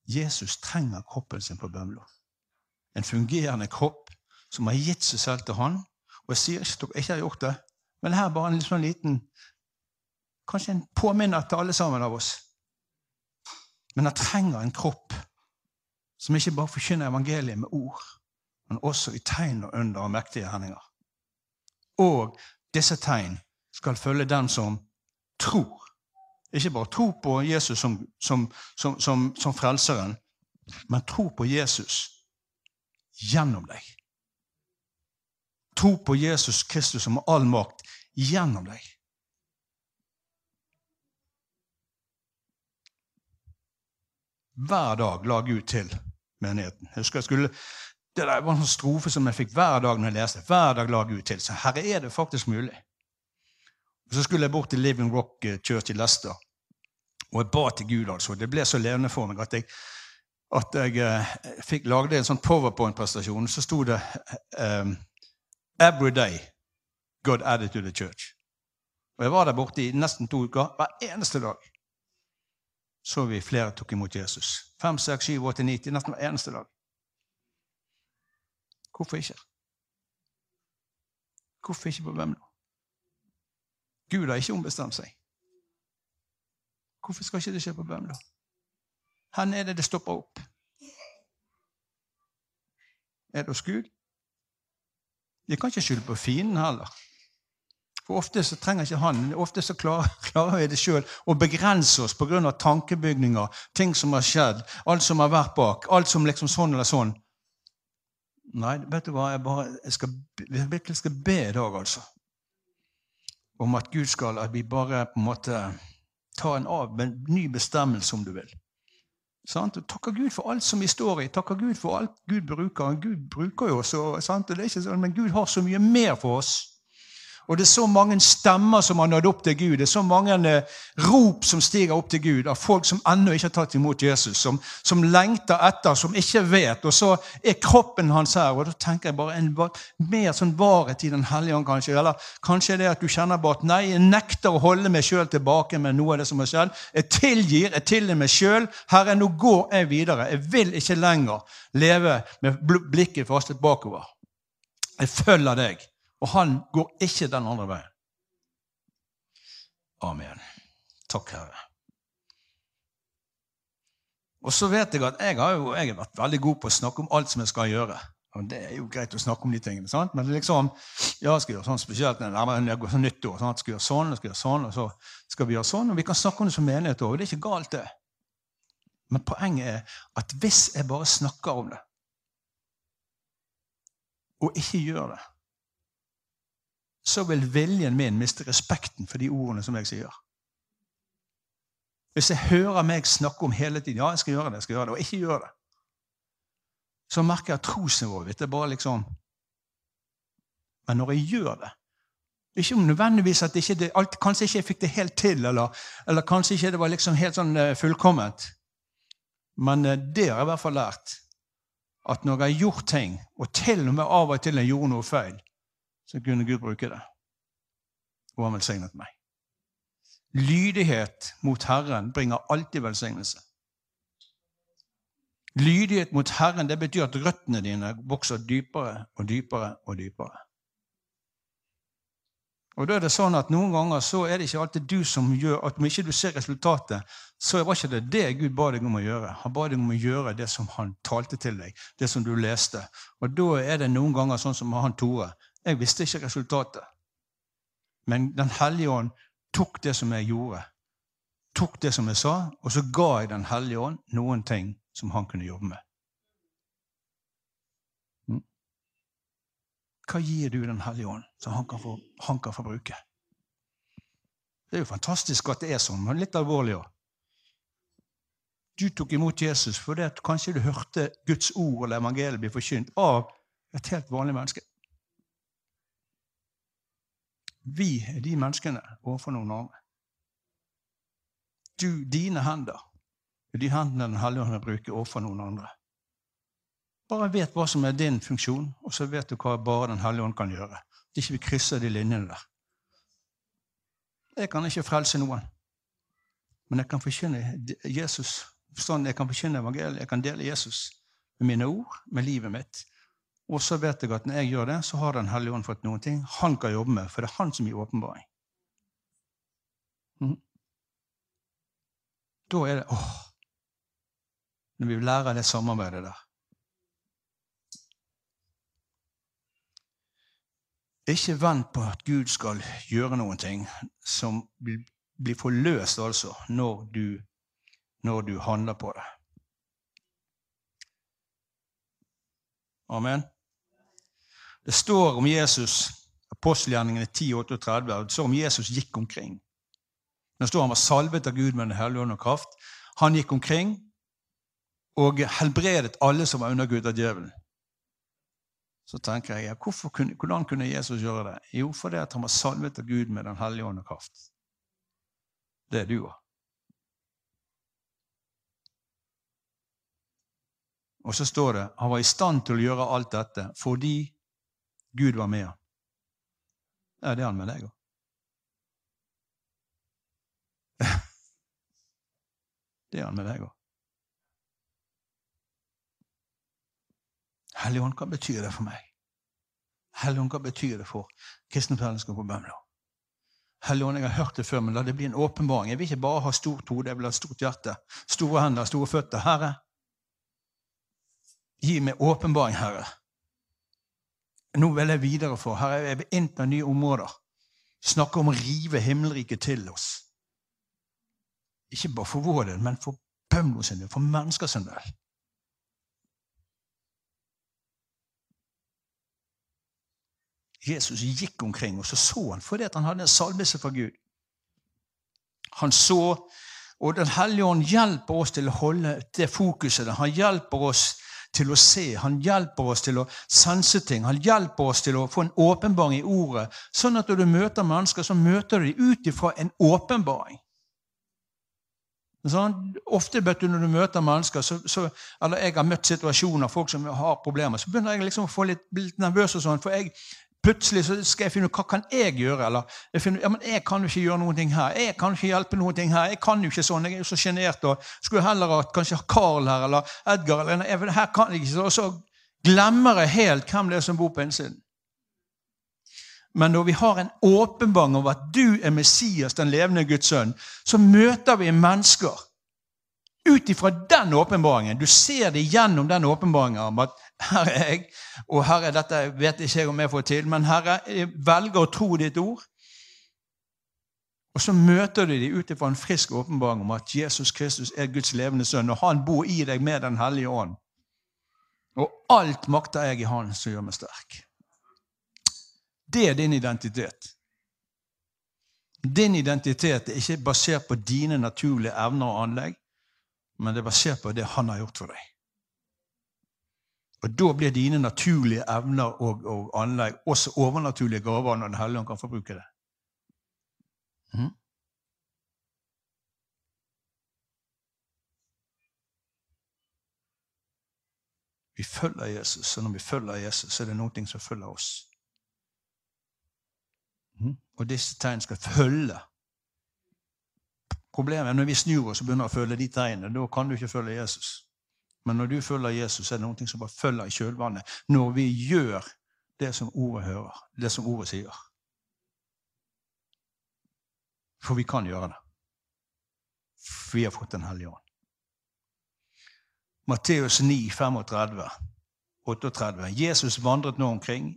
Jesus trenger kroppen sin på Bømlo. En fungerende kropp som har gitt seg selv til han. Og jeg sier ikke at dere ikke har gjort det, men her er bare en sånn liten Kanskje en påminner til alle sammen av oss. Men han trenger en kropp som ikke bare forkynner evangeliet med ord, men også i tegn og under og mektige hendinger. Og disse tegn skal følge den som tror. Ikke bare tro på Jesus som, som, som, som frelseren, men tro på Jesus gjennom deg. Tro på Jesus Kristus som har all makt gjennom deg. hver dag la Gud til menigheten. Jeg husker jeg skulle, Det var en strofe som jeg fikk hver dag når jeg leste. Hver dag la Gud til. Så her er det faktisk mulig. Så skulle jeg bort til Living Rock eh, Church i Leicester. Og jeg ba til Gud. altså. Det ble så levende for meg at jeg, at jeg eh, fikk lagde en sånn powerpoint-prestasjon. Så sto det um, 'Every day God added to the church'. Og Jeg var der borte i nesten to uker. Hver eneste dag så vi flere tok imot Jesus. Fem, seks, syv, åtte, ni, nesten hver eneste dag. Hvorfor ikke? Hvorfor ikke på hvem da? Gud har ikke ombestemt seg. Hvorfor skal ikke det skje på bønn, da? Hvor er det det stopper opp? Er det hos Gud? Jeg kan ikke skylde på fienden heller. For ofte så trenger ikke han, ofte så klarer, vi det sjøl å begrense oss pga. tankebygninger, ting som har skjedd, alt som har vært bak, alt som liksom sånn eller sånn. Nei, vet du hva, jeg, bare, jeg, skal, jeg virkelig skal be i dag, altså. Om at Gud skal, at vi bare på en måte tar en av med en ny bestemmelse, om du vil. Sant? Og takker Gud for alt som vi står i. Takker Gud for alt Gud bruker. Gud bruker jo også, sant? Og det er ikke sånn, men Gud har så mye mer for oss. Og det er så mange stemmer som har nådd opp til Gud. Det er så mange eh, rop som stiger opp til Gud av folk som ennå ikke har tatt imot Jesus, som, som, lengter etter, som ikke vet. Og så er kroppen hans her. Og da tenker jeg bare en mer sånn varhet i Den hellige ånd, kanskje. Eller kanskje det at du kjenner bare at nei, jeg nekter å holde meg sjøl tilbake med noe av det som har skjedd. Jeg tilgir, jeg tilgir meg sjøl. Herre, nå går jeg videre. Jeg vil ikke lenger leve med blikket fastet bakover. Jeg følger deg. Og han går ikke den andre veien. Amen. Takk, Herre. Og så vet jeg at jeg har, jo, jeg har vært veldig god på å snakke om alt som jeg skal gjøre. Og Det er jo greit å snakke om de tingene, sant? men liksom, ja, jeg skal gjøre sånn spesielt når jeg går sånn nyttår. Sant? Skal gjøre sånn, skal gjøre sånn, og så skal vi gjøre sånn. Og vi kan snakke om det som menighet òg. Det er ikke galt, det. Men poenget er at hvis jeg bare snakker om det, og ikke gjør det, så vil viljen min miste respekten for de ordene som jeg sier. Hvis jeg hører meg snakke om hele tiden ja, jeg skal gjøre det, jeg skal gjøre det, og ikke gjør det, så merker jeg at trosnivået mitt er bare liksom Men når jeg gjør det Ikke nødvendigvis at ikke det, alt, kanskje ikke jeg fikk det helt til, eller, eller kanskje ikke det var liksom helt sånn uh, fullkomment. Men uh, det har jeg i hvert fall lært. At når jeg har gjort ting, og til og med av og til jeg gjorde noe feil, så kunne Gud bruke det. Og han velsignet meg. Lydighet mot Herren bringer alltid velsignelse. Lydighet mot Herren det betyr at røttene dine vokser dypere og dypere og dypere. Og da er det sånn at Noen ganger så er det ikke alltid du som gjør at Om ikke du ser resultatet, så var ikke det det Gud ba deg om å gjøre. Han ba deg om å gjøre det som han talte til deg, det som du leste. Og Da er det noen ganger sånn som han Tore. Jeg visste ikke resultatet. Men Den hellige ånd tok det som jeg gjorde, tok det som jeg sa, og så ga jeg Den hellige ånd noen ting som han kunne jobbe med. Mm. Hva gir du Den hellige ånd, som han kan få, han kan få bruke? Det er jo fantastisk at det er sånn, men litt alvorlig òg. Du tok imot Jesus fordi at kanskje du hørte Guds ord eller evangeliet bli forkynt av et helt vanlig menneske. Vi er de menneskene overfor noen andre. Du, dine hender er de hendene Den hellige ånd bruker overfor noen andre. Bare vet hva som er din funksjon, og så vet du hva bare Den hellige ånd kan gjøre. Det ikke vi krysser de linjene der. Jeg kan ikke frelse noen, men jeg kan forkynne Jesus. Sånn, jeg kan forkynne evangeliet, jeg kan dele Jesus med mine ord, med livet mitt. Og så vet jeg at når jeg gjør det, så har Den hellige ånd fått noen ting han kan jobbe med, for det er han som gir åpenbaring. Mm. Da er det åh, Når vi lærer det samarbeidet der. Ikke vent på at Gud skal gjøre noen ting som blir forløst altså, når du, når du handler på det. Amen. Det står om Jesus apostelgjerningene 10.38, det står om Jesus gikk omkring. Det står Han var salvet av Gud med Den hellige ånd og kraft. Han gikk omkring og helbredet alle som var undergrudd av djevelen. Så tenker jeg, ja, kunne, hvordan kunne Jesus gjøre det? Jo, fordi han var salvet av Gud med Den hellige ånd og kraft. Det er du òg. Og så står det han var i stand til å gjøre alt dette fordi Gud var med ham. Ja, det er han med deg òg. Det er han med deg òg. Helligånd, hva betyr det for meg? Helligånd, hva betyr det for kristne fellesskap på Bømlo? Helligånd, jeg har hørt det før, men la det bli en åpenbaring. Jeg vil ikke bare ha stort hode, jeg vil ha stort hjerte. Store hender, store føtter. Herre, gi meg åpenbaring, Herre. Nå vil jeg videre for. Her er vi inn på nye områder. Snakke om å rive himmelriket til oss. Ikke bare for vår del, men for Bømlo sin del, for mennesker sin del. Jesus gikk omkring, og så så han fordi han hadde en salvelse fra Gud. Han så, og Den hellige ånd hjelper oss til å holde det fokuset. Han hjelper oss til å se, han hjelper oss til å sense ting. Han hjelper oss til å få en åpenbaring i ordet. Sånn at når du møter mennesker, så møter du dem ut ifra en åpenbaring. Sånn, ofte du, når du møter mennesker, så, så, eller jeg har møtt situasjoner, folk som har problemer, så begynner jeg liksom å få litt, litt nervøs. og sånn, For jeg, Plutselig så skal jeg finne ut hva kan jeg gjøre. eller jeg, finner, ja, men jeg kan jo ikke gjøre noen ting her. Jeg kan ikke hjelpe noen ting her. Jeg kan jo ikke sånn, jeg er jo så sjenert. Skulle heller hatt kanskje Carl her eller Edgar. eller jeg, her kan jeg ikke, Og så glemmer jeg helt hvem det er som bor på innsiden. Men når vi har en åpenbaring over at du er Messias, den levende Guds sønn, så møter vi mennesker ut ifra den åpenbaringen. Du ser det gjennom den åpenbaringen om at her er jeg, og Herre, dette vet ikke jeg om jeg får til, men Herre, jeg velger å tro ditt ord. Og så møter du dem ut ifra en frisk åpenbaring om at Jesus Kristus er Guds levende sønn, og han bor i deg med Den hellige ånd. Og alt makter jeg i Han som gjør meg sterk. Det er din identitet. Din identitet er ikke basert på dine naturlige evner og anlegg, men det er basert på det han har gjort for deg. Og Da blir dine naturlige evner og, og anlegg også overnaturlige gaver når Den hellige ånd kan få bruke det. Mm. Vi følger Jesus, og når vi følger Jesus, så er det noe som følger oss. Mm. Og disse tegn skal følge. Problemet er når vi snur oss og begynner å følge de tegnene. Da kan du ikke følge Jesus. Men når du følger Jesus, er det noe som bare følger i kjølvannet. Når vi gjør det som ordet hører, det som ordet sier. For vi kan gjøre det. For vi har fått Den hellige ånd. Matteus 9, 35, 38. Jesus vandret nå omkring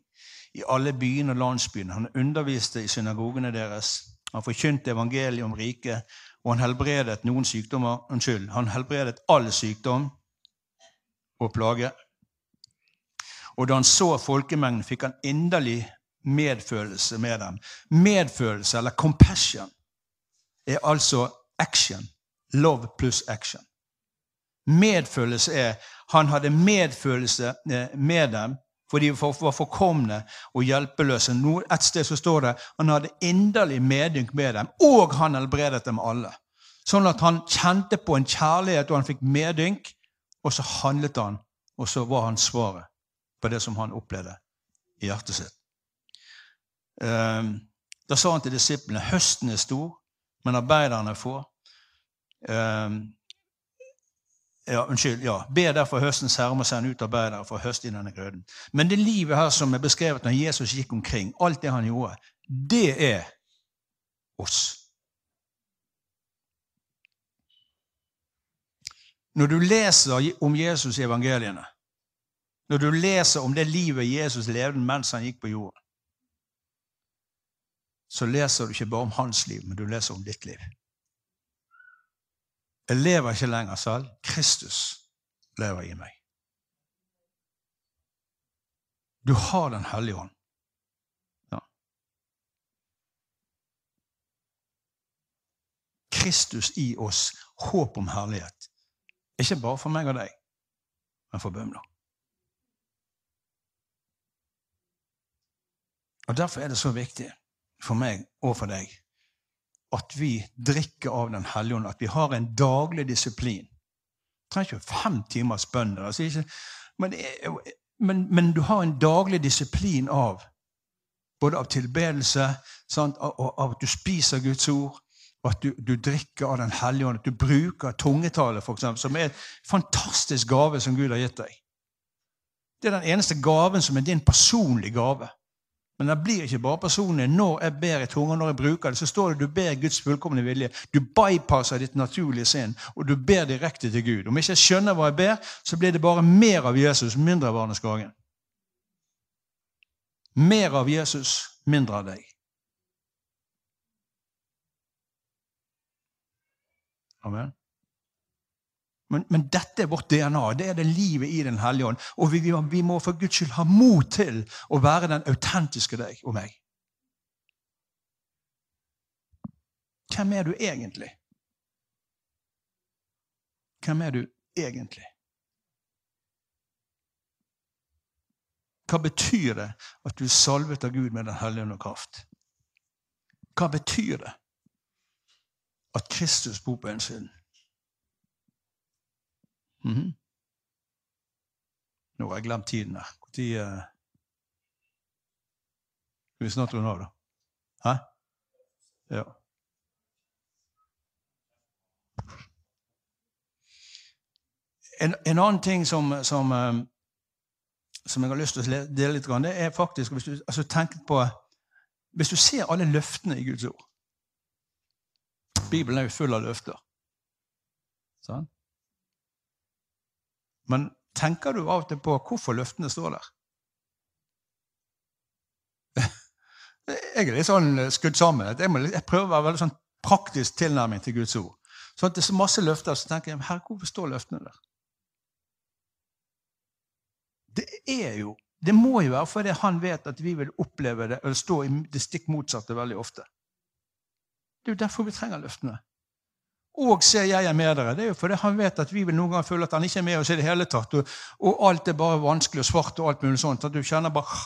i alle byene og landsbyene. Han underviste i synagogene deres. Han forkynte evangeliet om riket, og han helbredet noen sykdommer. Unnskyld, han helbredet all sykdom og plage. Og da han så folkemengden, fikk han inderlig medfølelse med dem. Medfølelse, eller compassion, er altså action. Love pluss action. Medfølelse er Han hadde medfølelse eh, med dem fordi de var forkomne og hjelpeløse. Et sted så står det han hadde inderlig medynk med dem, og han helbredet dem alle. Sånn at han kjente på en kjærlighet, og han fikk medynk. Og så handlet han, og så var han svaret på det som han opplevde i hjertet sitt. Ehm, da sa han til disiplene høsten er stor, men arbeiderne er få. Ja, unnskyld, ja. Be derfor høstens herre om å sende ut arbeidere for å høste i denne grøden. Men det livet her som er beskrevet når Jesus gikk omkring, alt det han gjorde, det er oss. Når du leser om Jesus i evangeliene, når du leser om det livet Jesus levde mens han gikk på jorden, så leser du ikke bare om hans liv, men du leser om ditt liv. Jeg lever ikke lenger selv. Kristus lever i meg. Du har Den hellige ånd. Ja. Kristus i oss, håp om herlighet. Ikke bare for meg og deg, men for Bømla. Og Derfor er det så viktig for meg og for deg at vi drikker av Den hellige ånd, at vi har en daglig disiplin. Du trenger ikke fem timers bønn. Altså men, men, men, du har en daglig disiplin av både av tilbedelse, sant, av, av at du spiser Guds ord, og at du, du, drikker av Den hellige ånd, at du bruker tungetale, eksempel, som er en fantastisk gave som Gud har gitt deg. Det er den eneste gaven som er din personlige gave. Men det blir ikke bare personlig. Når jeg ber i tunga, når jeg bruker det, så står det du ber Guds fullkomne vilje. Du bypasser ditt naturlige sinn, og du ber direkte til Gud. Om jeg ikke skjønner hva jeg ber, så blir det bare mer av Jesus, mindre av Arne Skagen. Mer av Jesus, mindre av deg. Amen. Men, men, dette er vårt DNA. Det er det livet i Den hellige ånd. Og vi, vi, må for Guds skyld ha mot til å være den autentiske deg og meg. Hvem er du egentlig? Hvem er du egentlig? Hva betyr det at du er salvet av Gud med Den hellige ånd og kraft? Hva betyr det at Kristus bor på en innsiden? Mm -hmm. Nå har jeg glemt tiden her. Når uh... Skal vi snart runde av, da? Hæ? Ja. En, en, annen ting som, som, um, som, jeg har lyst til å dele litt, det er faktisk hvis du altså, tenk på Hvis du ser alle løftene i Guds ord Bibelen er jo full av løfter. Sånn? Men tenker du av og til på hvorfor løftene står der? Jeg er litt sånn skudd sammen. Jeg, må, jeg, prøver å være veldig sånn praktisk tilnærming til Guds ord. Sånn at det er så masse løfter, så tenker jeg herre, hvorfor står løftene der? Det er jo, det må jo være fordi han vet at vi vil oppleve det, eller stå i det stikk motsatte veldig ofte. Det er jo derfor vi trenger løftene. Og ser jeg er med dere. Det er jo fordi han vet at vi vil noen ganger føle at han ikke er med oss i det hele tatt, og, og alt er bare vanskelig og svart og alt mulig sånt. at du kjenner bare...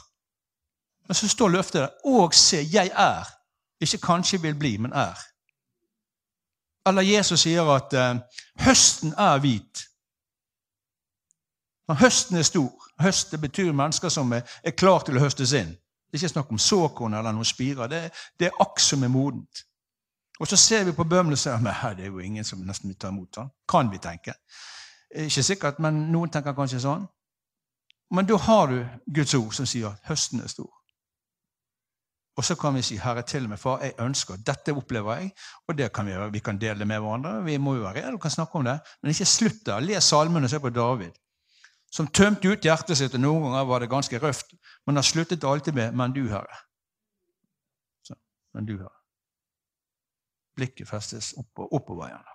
Men så står løftet der. Og se, jeg er. Ikke kanskje vil bli, men er. Eller Jesus sier at eh, høsten er hvit. Men høsten er stor. Høst betyr mennesker som er, er klar til å høstes inn. Det er ikke snakk om såkorn eller noen spirer. Det, det er akk som er modent. Og så ser vi på bømmelen og sier at det er jo ingen som nesten vil ta imot ham. Kan vi tenke. Ikke sikkert, men noen tenker kanskje sånn. Men da har du Guds ord som sier at høsten er stor. Og så kan vi si Herre, til og med far, jeg ønsker, dette opplever jeg, og det kan vi, gjøre. vi kan dele det med hverandre. Vi må jo være reelle og kan snakke om det. Men ikke slutt der. Les salmene og se på David, som tømte ut hjertet sitt. og Noen ganger var det ganske røft, men har sluttet alltid med 'Men du, Herre'. Så, men du, Herre blikket festes oppover igjen.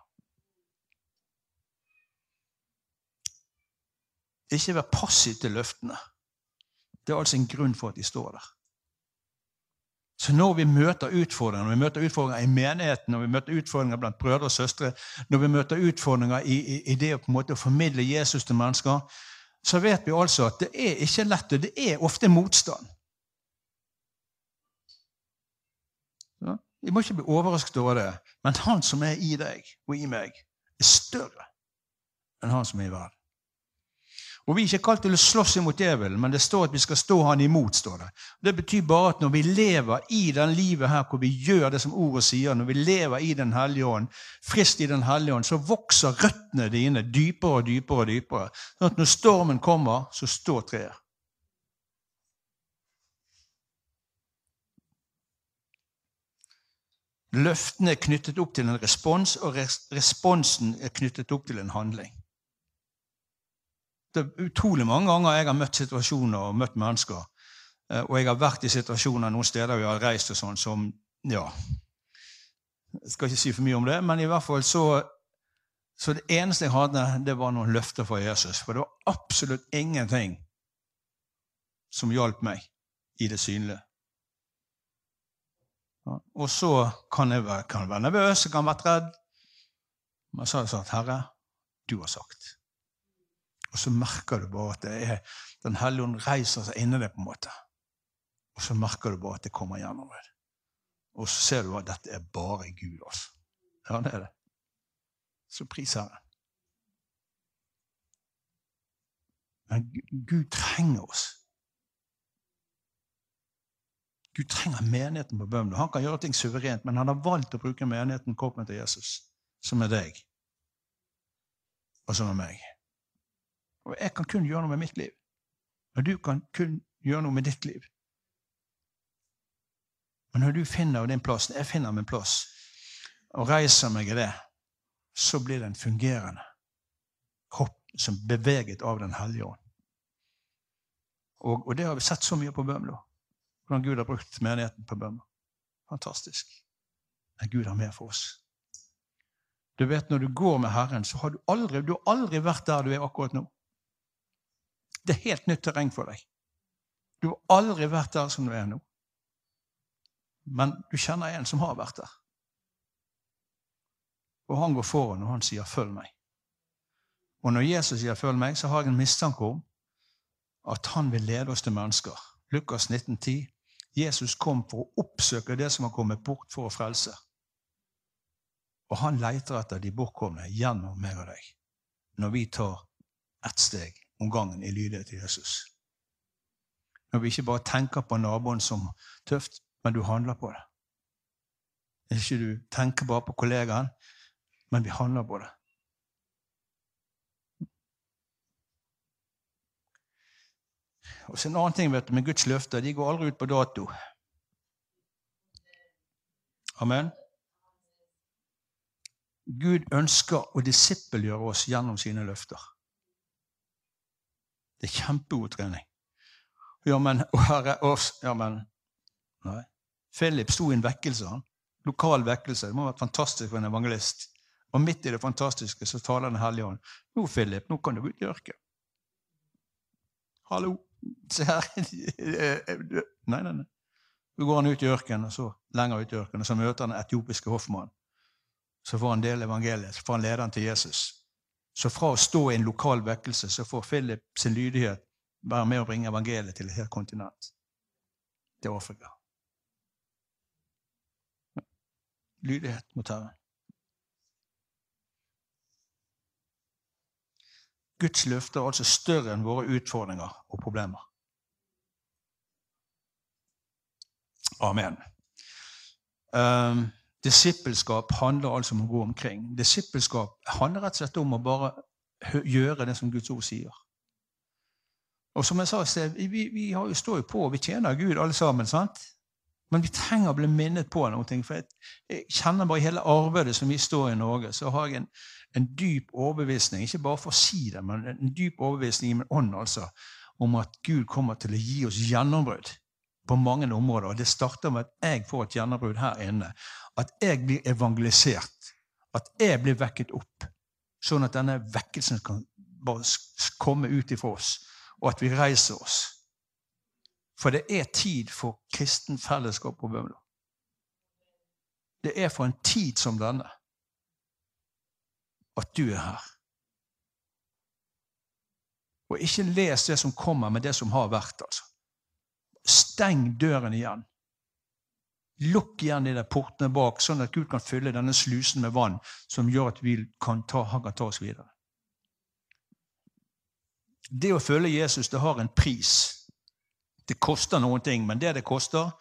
Ikke vær passiv til løftene. Det er altså en grunn for at de står der. Så når vi møter utfordringer, når vi møter utfordringer i menigheten, når vi møter utfordringer blant brødre og søstre, når vi møter utfordringer i, i, i det å på en måte formidle Jesus til mennesker, så vet vi altså at det er ikke lett, og det er ofte motstand. Vi må ikke bli overrasket over det, men han som er i deg og i meg, er større enn han som er i verden. Og Vi er ikke kalt til å slåss imot djevelen, men det står at vi skal stå han imot. står Det Det betyr bare at når vi lever i den livet her, hvor vi gjør det som ordet sier, når vi lever i Den hellige ånd, frist i Den hellige ånd, så vokser røttene dine dypere og dypere. og dypere. Sånn at når stormen kommer, så står treet. Løftene er knyttet opp til en respons, og responsen er knyttet opp til en handling. Det er utrolig mange ganger jeg har møtt situasjoner og møtt mennesker. Eh, og jeg har vært i situasjoner noen steder vi har reist og sånn som Ja. Jeg skal ikke si for mye om det, men i hvert fall så Så det eneste jeg hadde, det var noen løfter fra Jesus. For det var absolutt ingenting som hjalp meg i det synlige. Og så kan jeg, være, kan være nervøs, jeg kan være redd. Men så har jeg sagt, 'Herre, du har sagt.' Og så merker du bare at det er, Den hellige ånd reiser seg inni deg, på en måte. Og så merker du bare at det kommer gjennom deg. Og så ser du at dette er bare Gud, altså. Ja, det er det. Så pris Herren. Men Gud trenger oss. Gud trenger menigheten på Bømlo. Han kan gjøre ting suverent, men han har valgt å bruke menigheten, kroppen til Jesus, som er deg, og som er meg. Og jeg kan kun gjøre noe med mitt liv. Og du kan kun gjøre noe med ditt liv. Og når du finner din plass, jeg finner min plass, og reiser meg i det, så blir det en fungerende kropp som beveget av Den hellige ånd. Og, og, det har vi sett så mye på Bømlo. Hvordan Gud har brukt menigheten på Bømmer. Fantastisk. Men Gud har mer for oss. Du vet, Når du går med Herren, så har du aldri, du har aldri vært der du er akkurat nå. Det er helt nytt terreng for deg. Du har aldri vært der som du er nå. Men du kjenner en som har vært der. Og han går foran, og han sier 'følg meg'. Og når Jesus sier 'følg meg', så har jeg en mistanke om at han vil lede oss til mennesker. Lukas 1910. Jesus kom for å oppsøke det som har kommet bort for å frelse. Og han leter etter de bortkomne gjennom meg og deg, når vi tar ett steg om gangen i lydighet til Jesus. Når vi ikke bare tenker på naboen som tøft, men du handler på det. Ikke du tenker bare på kollegaen, men vi handler på det. Og så En annen ting vet du, med Guds løfter de går aldri ut på dato. Amen. Gud ønsker å disippelgjøre oss gjennom sine løfter. Det er kjempegod trening. Ja, men, herre, ja, men Nei. Philip sto i en vekkelse. han. Lokal vekkelse. Det må ha vært fantastisk for en evangelist. Og midt i det fantastiske så taler Den hellige ånd. Nå, Philip, nå kan du gå ut i ørkenen. Hallo. Se her. Nei, nei, nei. Så går han ut i ørkenen, og så lenger ut i ørkenen, så møter han den etiopiske hoffmannen. Så får han dele evangeliet, så får han lederen til Jesus. Så fra å stå i en lokal vekkelse, så får Philip sin lydighet være med å bringe evangeliet til et helt kontinent. Til Afrika. Lydighet mot Herren. Guds løfter er altså større enn våre utfordringer og problemer. Amen. Um, disippelskap handler altså om å gå omkring. Disippelskap handler rett og slett om å bare gjøre det som Guds ord sier. Og som jeg sa, vi, vi står jo på, og vi tjener Gud alle sammen. sant? Men vi trenger å bli minnet på noe. For jeg, kjenner bare hele arbeidet som vi står i Norge, så har jeg en, en dyp overbevisning, ikke bare for å si det, men en dyp overbevisning i min ånd altså, om at Gud kommer til å gi oss gjennombrudd på mange områder. Og det starter med at jeg får et gjennombrudd her inne. At jeg blir evangelisert. At jeg blir vekket opp. Sånn at denne vekkelsen kan bare komme ut ifra oss, og at vi reiser oss. For det er tid for kristen fellesskap på Bømlo. Det er for en tid som denne at du er her. Og ikke les det som kommer, men det som har vært. altså. Steng døren igjen. Lukk igjen de der portene bak, sånn at Gud kan fylle denne slusen med vann som gjør at vi kan ta, han kan ta oss videre. Det å følge Jesus det har en pris. Det koster noen ting, men det det koster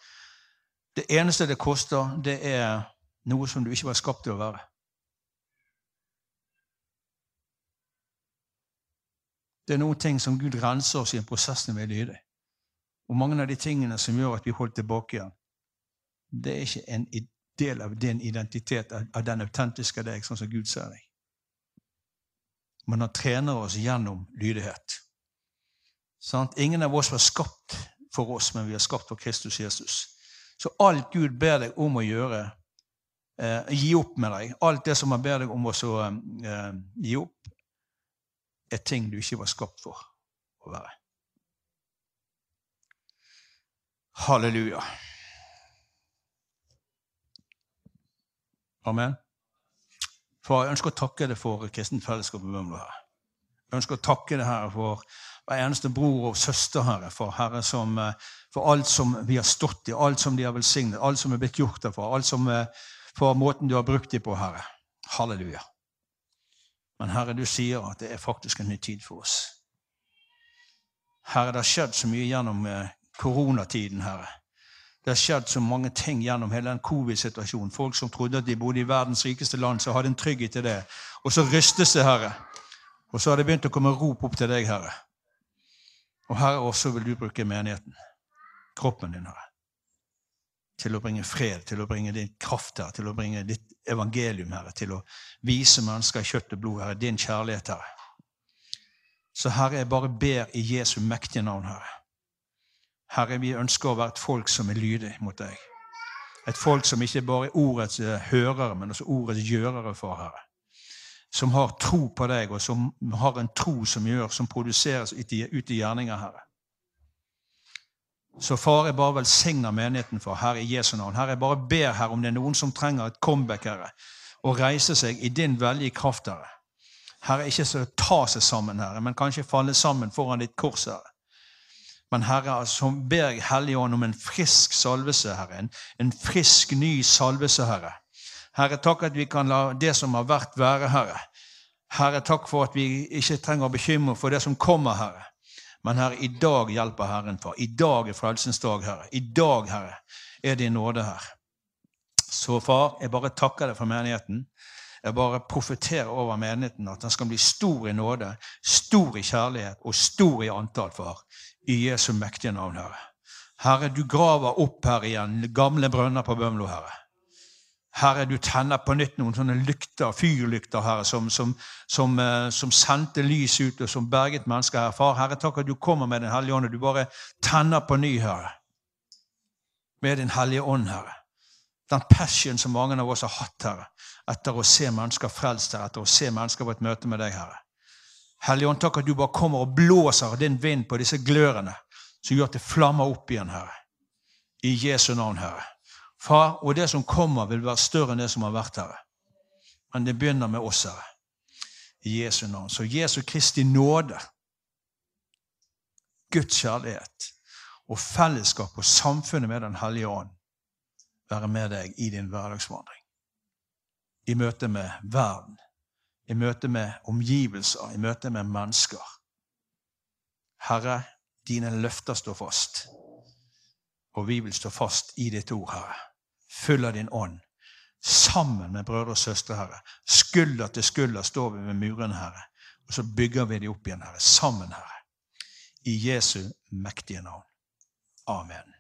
Det eneste det koster, det er noe som du ikke var skapt til å være. Det er noen ting som Gud renser oss i en prosess når vi er lydige. Og mange av de tingene som gjør at vi holder tilbake igjen, det er ikke en del av din identitet, av den autentiske deg, sånn som Gud ser deg. Men han trener oss gjennom lydighet. Sånn? Ingen av oss var skapt for oss, men vi er skapt for Kristus Jesus. Så alt Gud ber deg om å gjøre, eh, gi opp med deg. Alt det som han ber deg om å eh, gi opp, er ting du ikke var skapt for å være. Halleluja. Amen. Far, jeg ønsker å takke deg for kristent fellesskap i Bømlo her. Jeg ønsker å takke deg, her for hver eneste bror og søster, Herre, for, Herre, som, eh, for alt som vi har stått i, alt som de har velsignet, alt som er blitt gjort derfra, alt som eh, for måten du har brukt dem på, Herre. Halleluja. Men Herre, du sier at det er faktisk en ny tid for oss. Herre, det har skjedd så mye gjennom eh, koronatiden, Herre. Det har skjedd så mange ting gjennom hele den covid-situasjonen. Folk som trodde at de bodde i verdens rikeste land, så hadde en trygghet i det. Og så rystes det, Herre. Og så har det begynt å komme rop opp til deg, Herre. Og Herre, også vil du bruke menigheten, kroppen din, Herre, til å bringe fred, til å bringe din kraft, her, til å bringe ditt evangelium, Herre, til å vise mennesker i kjøtt og blod, Herre, din kjærlighet, Herre. Så Herre, jeg bare ber i Jesu mektige navn, Herre. Herre, vi ønsker å være et folk som er lydig mot deg. Et folk som ikke bare er ordets eh, hørere, men også ordets gjørere for, Herre. Som har tro på deg, og som har en tro som gjør, som produseres ut i, gjerninger, Herre. Så far, jeg bare velsigner menigheten for Herre i Jesu navn. Herre, jeg bare ber her om det er noen som trenger et comeback, Herre, og reise seg i din veldige kraft, Herre. Herre, ikke så ta seg sammen, Herre, men kanskje falle sammen foran ditt kors, Herre. Men Herre, så ber jeg Hellige Ånd om en frisk salvelse, Herre. En, en, frisk, ny salvelse, Herre. Herre, takk at vi kan la det som har vært, være, Herre. Herre, takk for at vi ikke trenger å bekymre for det som kommer, Herre. Men Herre, i dag hjelper Herren, far. I dag er frelsens dag, Herre. I dag, Herre, er din nåde her. Så far, jeg bare takker deg for menigheten. Jeg bare profeterer over menigheten at den skal bli stor i nåde, stor i kjærlighet og stor i antall, far. I Jesu mektige navn, Herre. Herre, du graver opp her igjen gamle brønner på Bømlo, Herre. Herre, du tenner på nytt noen sånne lykter, fyrlykter, Herre, som, som, som, uh, som, sendte lys ut, og som berget mennesker her. Far, Herre, takk at du kommer med Den hellige ånd, og du bare tenner på ny, Herre. Med Din hellige ånd, Herre. Den passion som mange av oss har hatt, Herre, etter å se mennesker frelst, Herre, etter å se mennesker på et møte med deg, Herre. Hellige Ånd, takk at du bare kommer og blåser din vind på disse glørne, som gjør at det flammer opp igjen, Herre. I Jesu navn, Herre. Far, og det som kommer, vil være større enn det som har vært, Herre. Men det begynner med oss, Herre. I Jesu navn. Så Jesu Kristi nåde, Guds kjærlighet og fellesskap og samfunnet med Den hellige ånd være med deg i din hverdagsvandring. I møte med verden i møte med omgivelser, i møte med mennesker. Herre, dine løfter står fast, og vi vil stå fast i ditt ord, Herre. Full av din ånd, sammen med brødre og søstre, Herre. Skulder til skulder står vi ved murene, Herre, og så bygger vi de opp igjen, Herre. Sammen, Herre. I Jesu mektige navn. Amen.